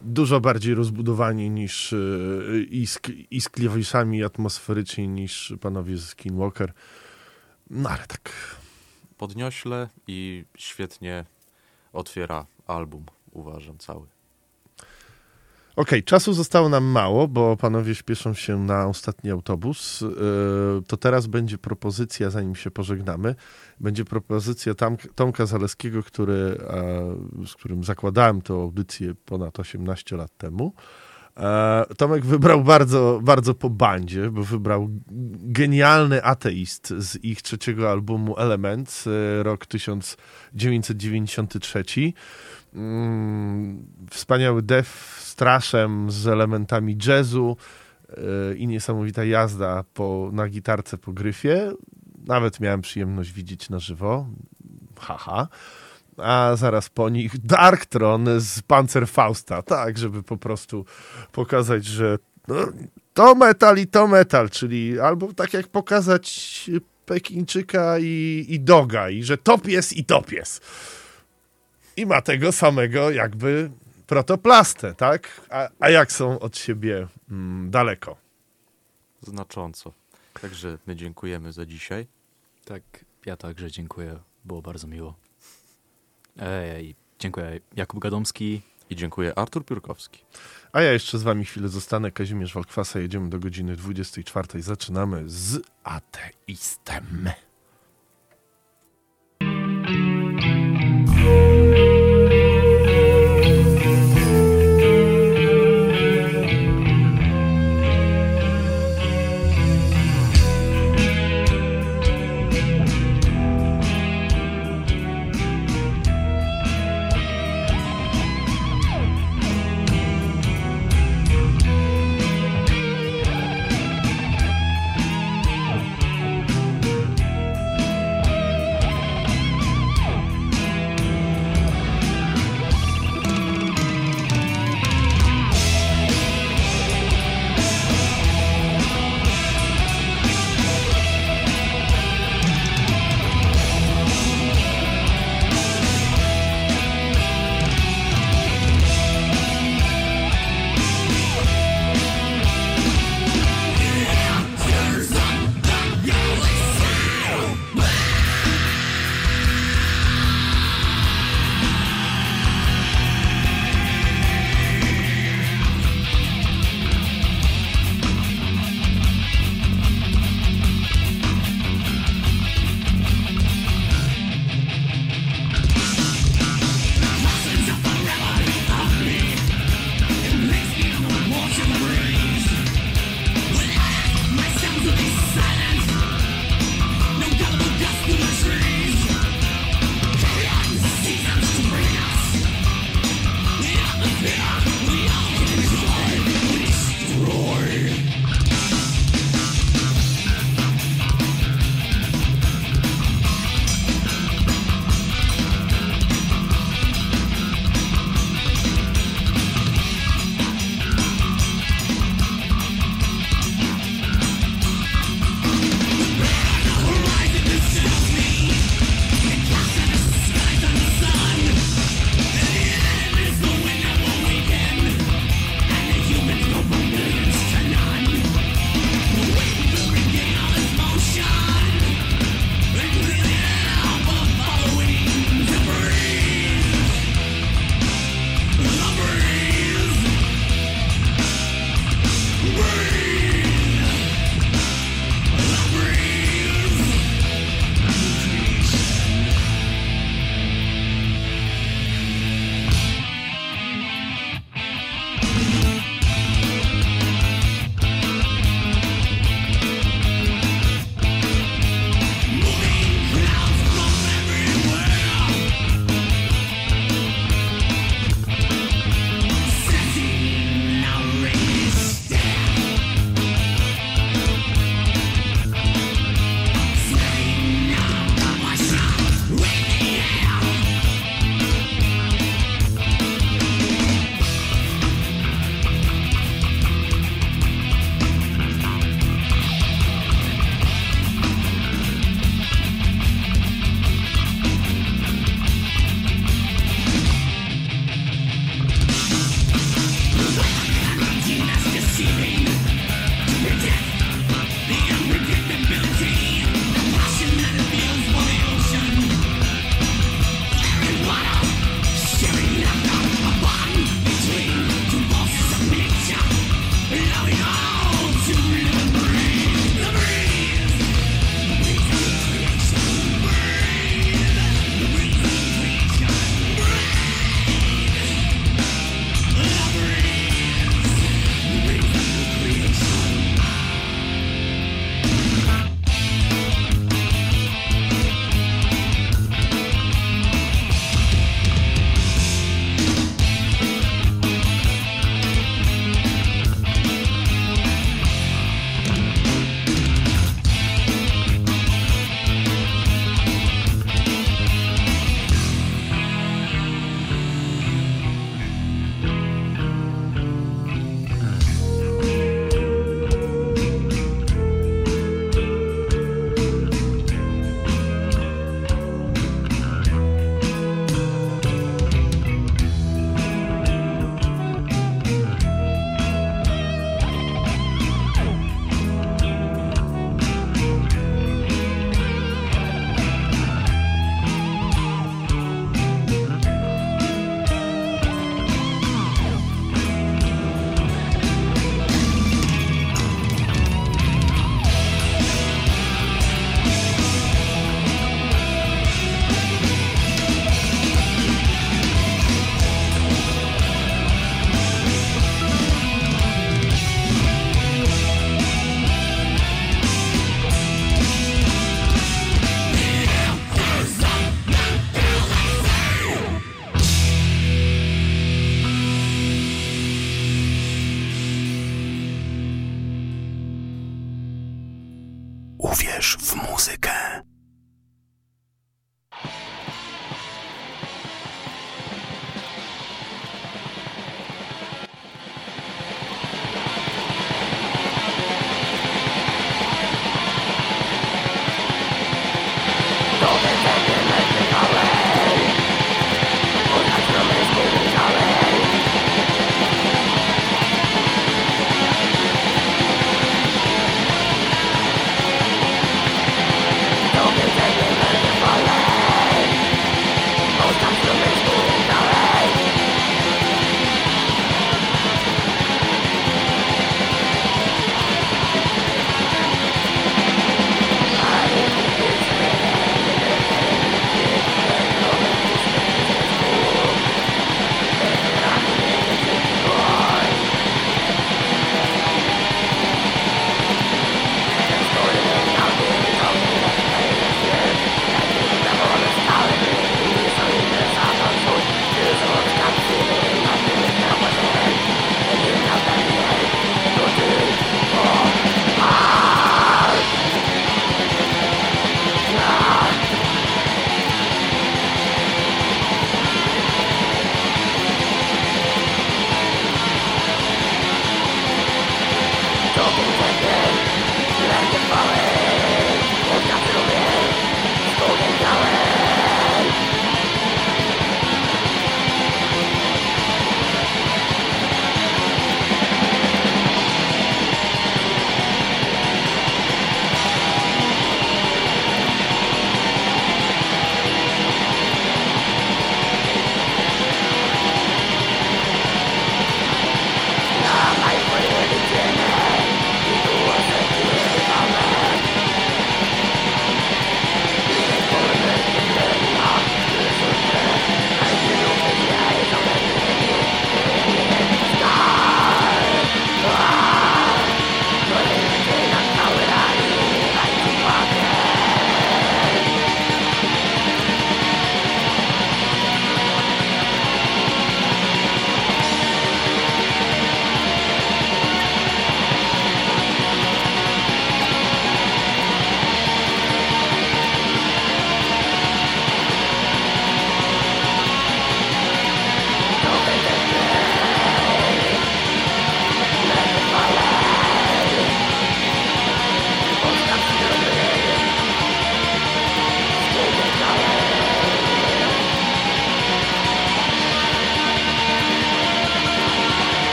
Dużo bardziej rozbudowani niż yy, i, z, i z klawiszami atmosferycznie niż panowie z Skinwalker. No ale tak. Podniośle i świetnie otwiera album, uważam, cały. Okej, czasu zostało nam mało, bo panowie śpieszą się na ostatni autobus. Yy, to teraz będzie propozycja, zanim się pożegnamy, będzie propozycja Tomka Zaleskiego, który, e, z którym zakładałem tę audycję ponad 18 lat temu. E, Tomek wybrał bardzo, bardzo po bandzie, bo wybrał genialny ateist z ich trzeciego albumu Element, e, rok 1993. Mm, Wspaniały death straszem z elementami jazzu e, i niesamowita jazda po, na gitarce po gryfie. Nawet miałem przyjemność widzieć na żywo. Haha. A zaraz po nich Darktron z Panzerfausta, tak, żeby po prostu pokazać, że no, to metal i to metal, czyli albo tak jak pokazać Pekińczyka i, i Doga, i że top jest i top jest. I ma tego samego jakby protoplastę, tak? A, a jak są od siebie mm, daleko? Znacząco. Także my dziękujemy za dzisiaj. Tak, ja także dziękuję. Było bardzo miło. Ej, dziękuję Jakub Gadomski. I dziękuję Artur Piórkowski. A ja jeszcze z wami chwilę zostanę. Kazimierz Walkwasa. Jedziemy do godziny 24. Zaczynamy z ateistem.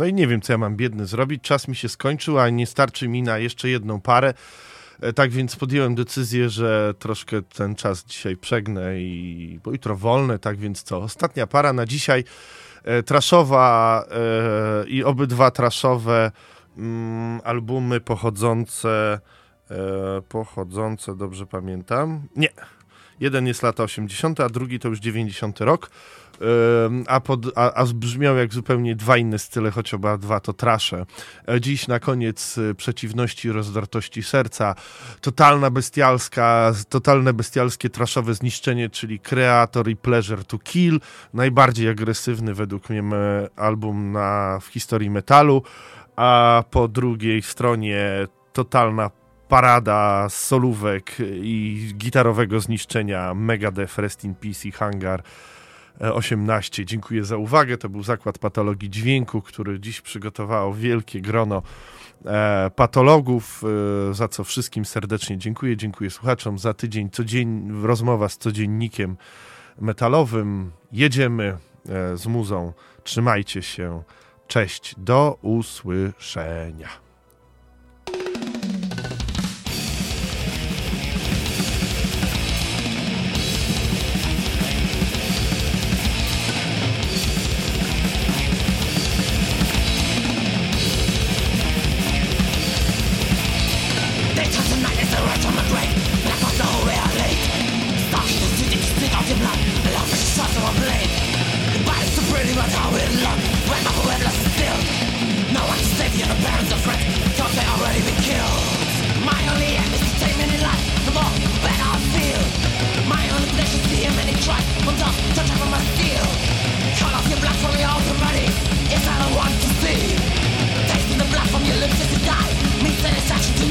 No i nie wiem, co ja mam biedny zrobić. Czas mi się skończył, a nie starczy mi na jeszcze jedną parę. E, Tak więc podjąłem decyzję, że troszkę ten czas dzisiaj przegnę i bo jutro wolne, tak więc co? Ostatnia para na dzisiaj. E, traszowa e, i obydwa traszowe mm, albumy pochodzące, e, pochodzące, dobrze pamiętam? Nie. Jeden jest lata 80., a drugi to już 90 rok. A, pod, a, a brzmiał jak zupełnie dwa inne style, choć oba dwa to trasze. E, dziś na koniec y, przeciwności rozdartości serca. Totalna bestialska, totalne bestialskie traszowe zniszczenie, czyli Creator i Pleasure to Kill. Najbardziej agresywny według mnie album na, w historii metalu. A po drugiej stronie totalna parada solówek i gitarowego zniszczenia Megadeth, Rest in Peace i Hangar e, 18. Dziękuję za uwagę. To był Zakład Patologii Dźwięku, który dziś przygotowało wielkie grono e, patologów, e, za co wszystkim serdecznie dziękuję. Dziękuję słuchaczom za tydzień. Codzień, rozmowa z codziennikiem metalowym. Jedziemy z muzą. Trzymajcie się. Cześć. Do usłyszenia.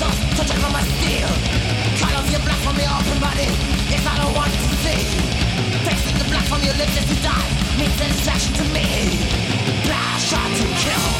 thoughts touching on my steel Cut off your blood from your open body. Yes, I don't want to see Tasting the blood from your lips as you die. Means an attraction to me. Blood shot to kill.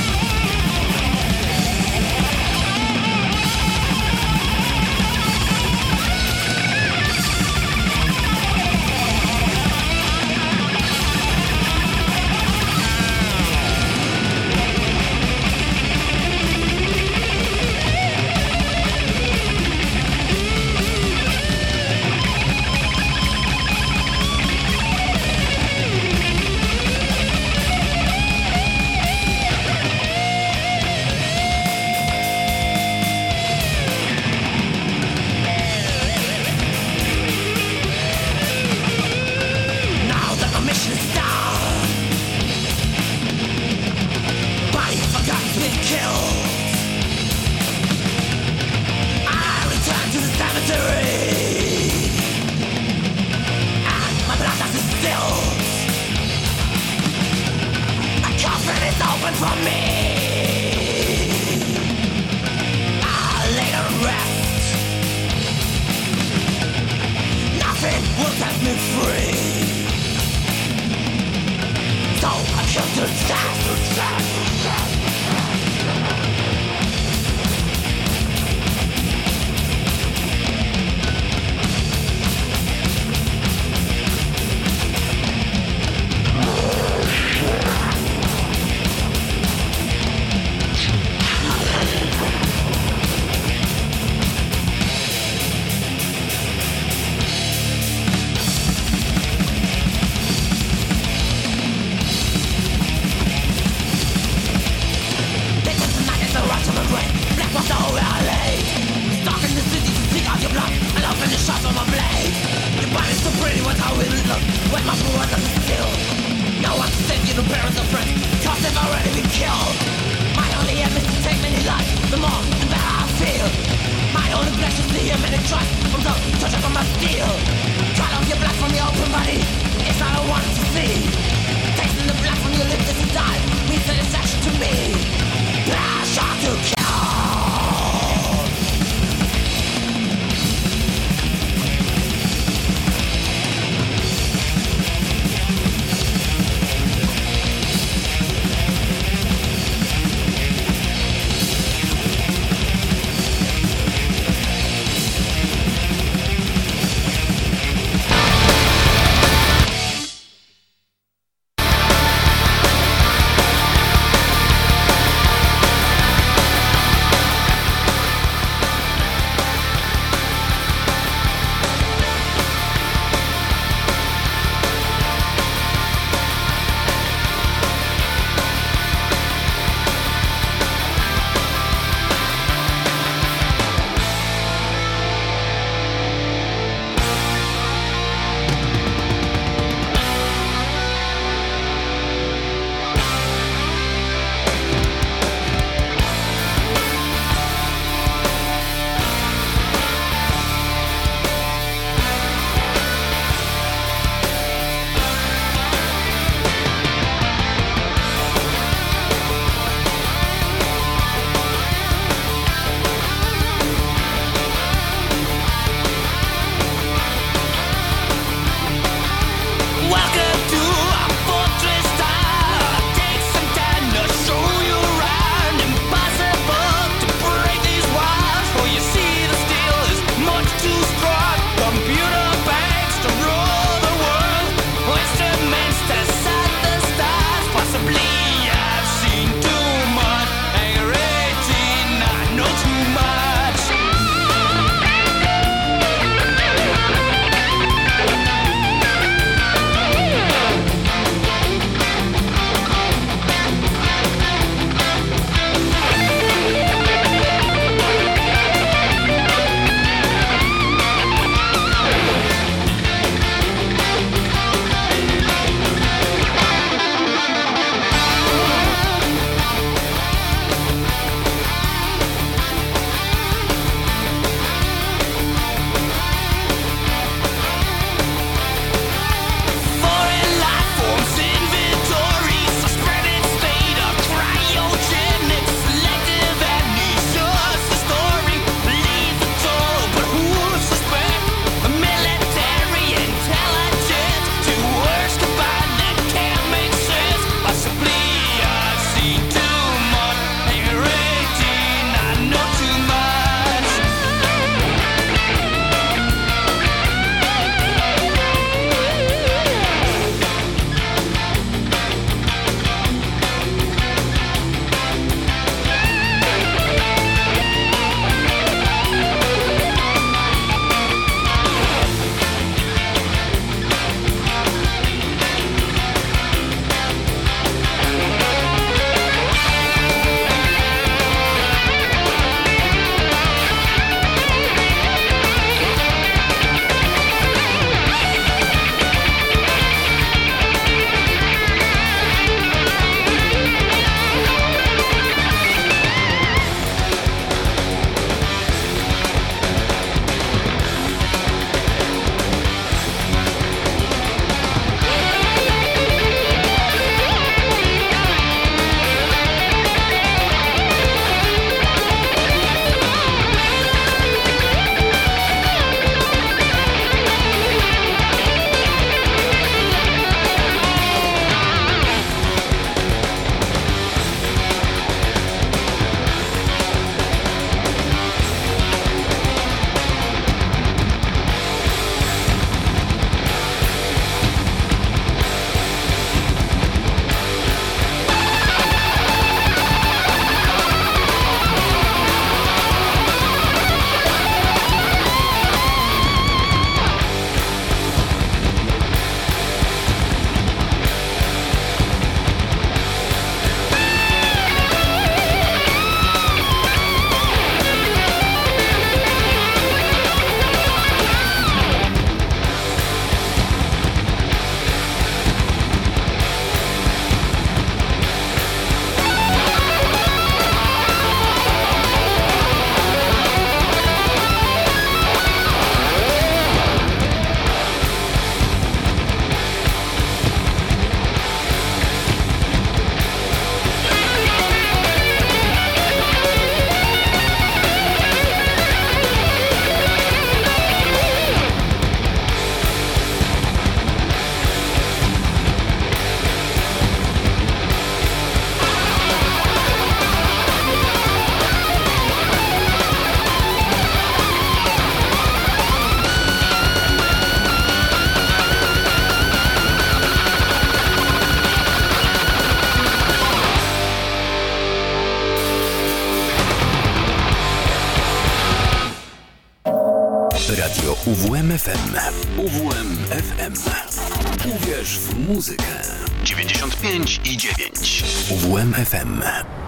FM.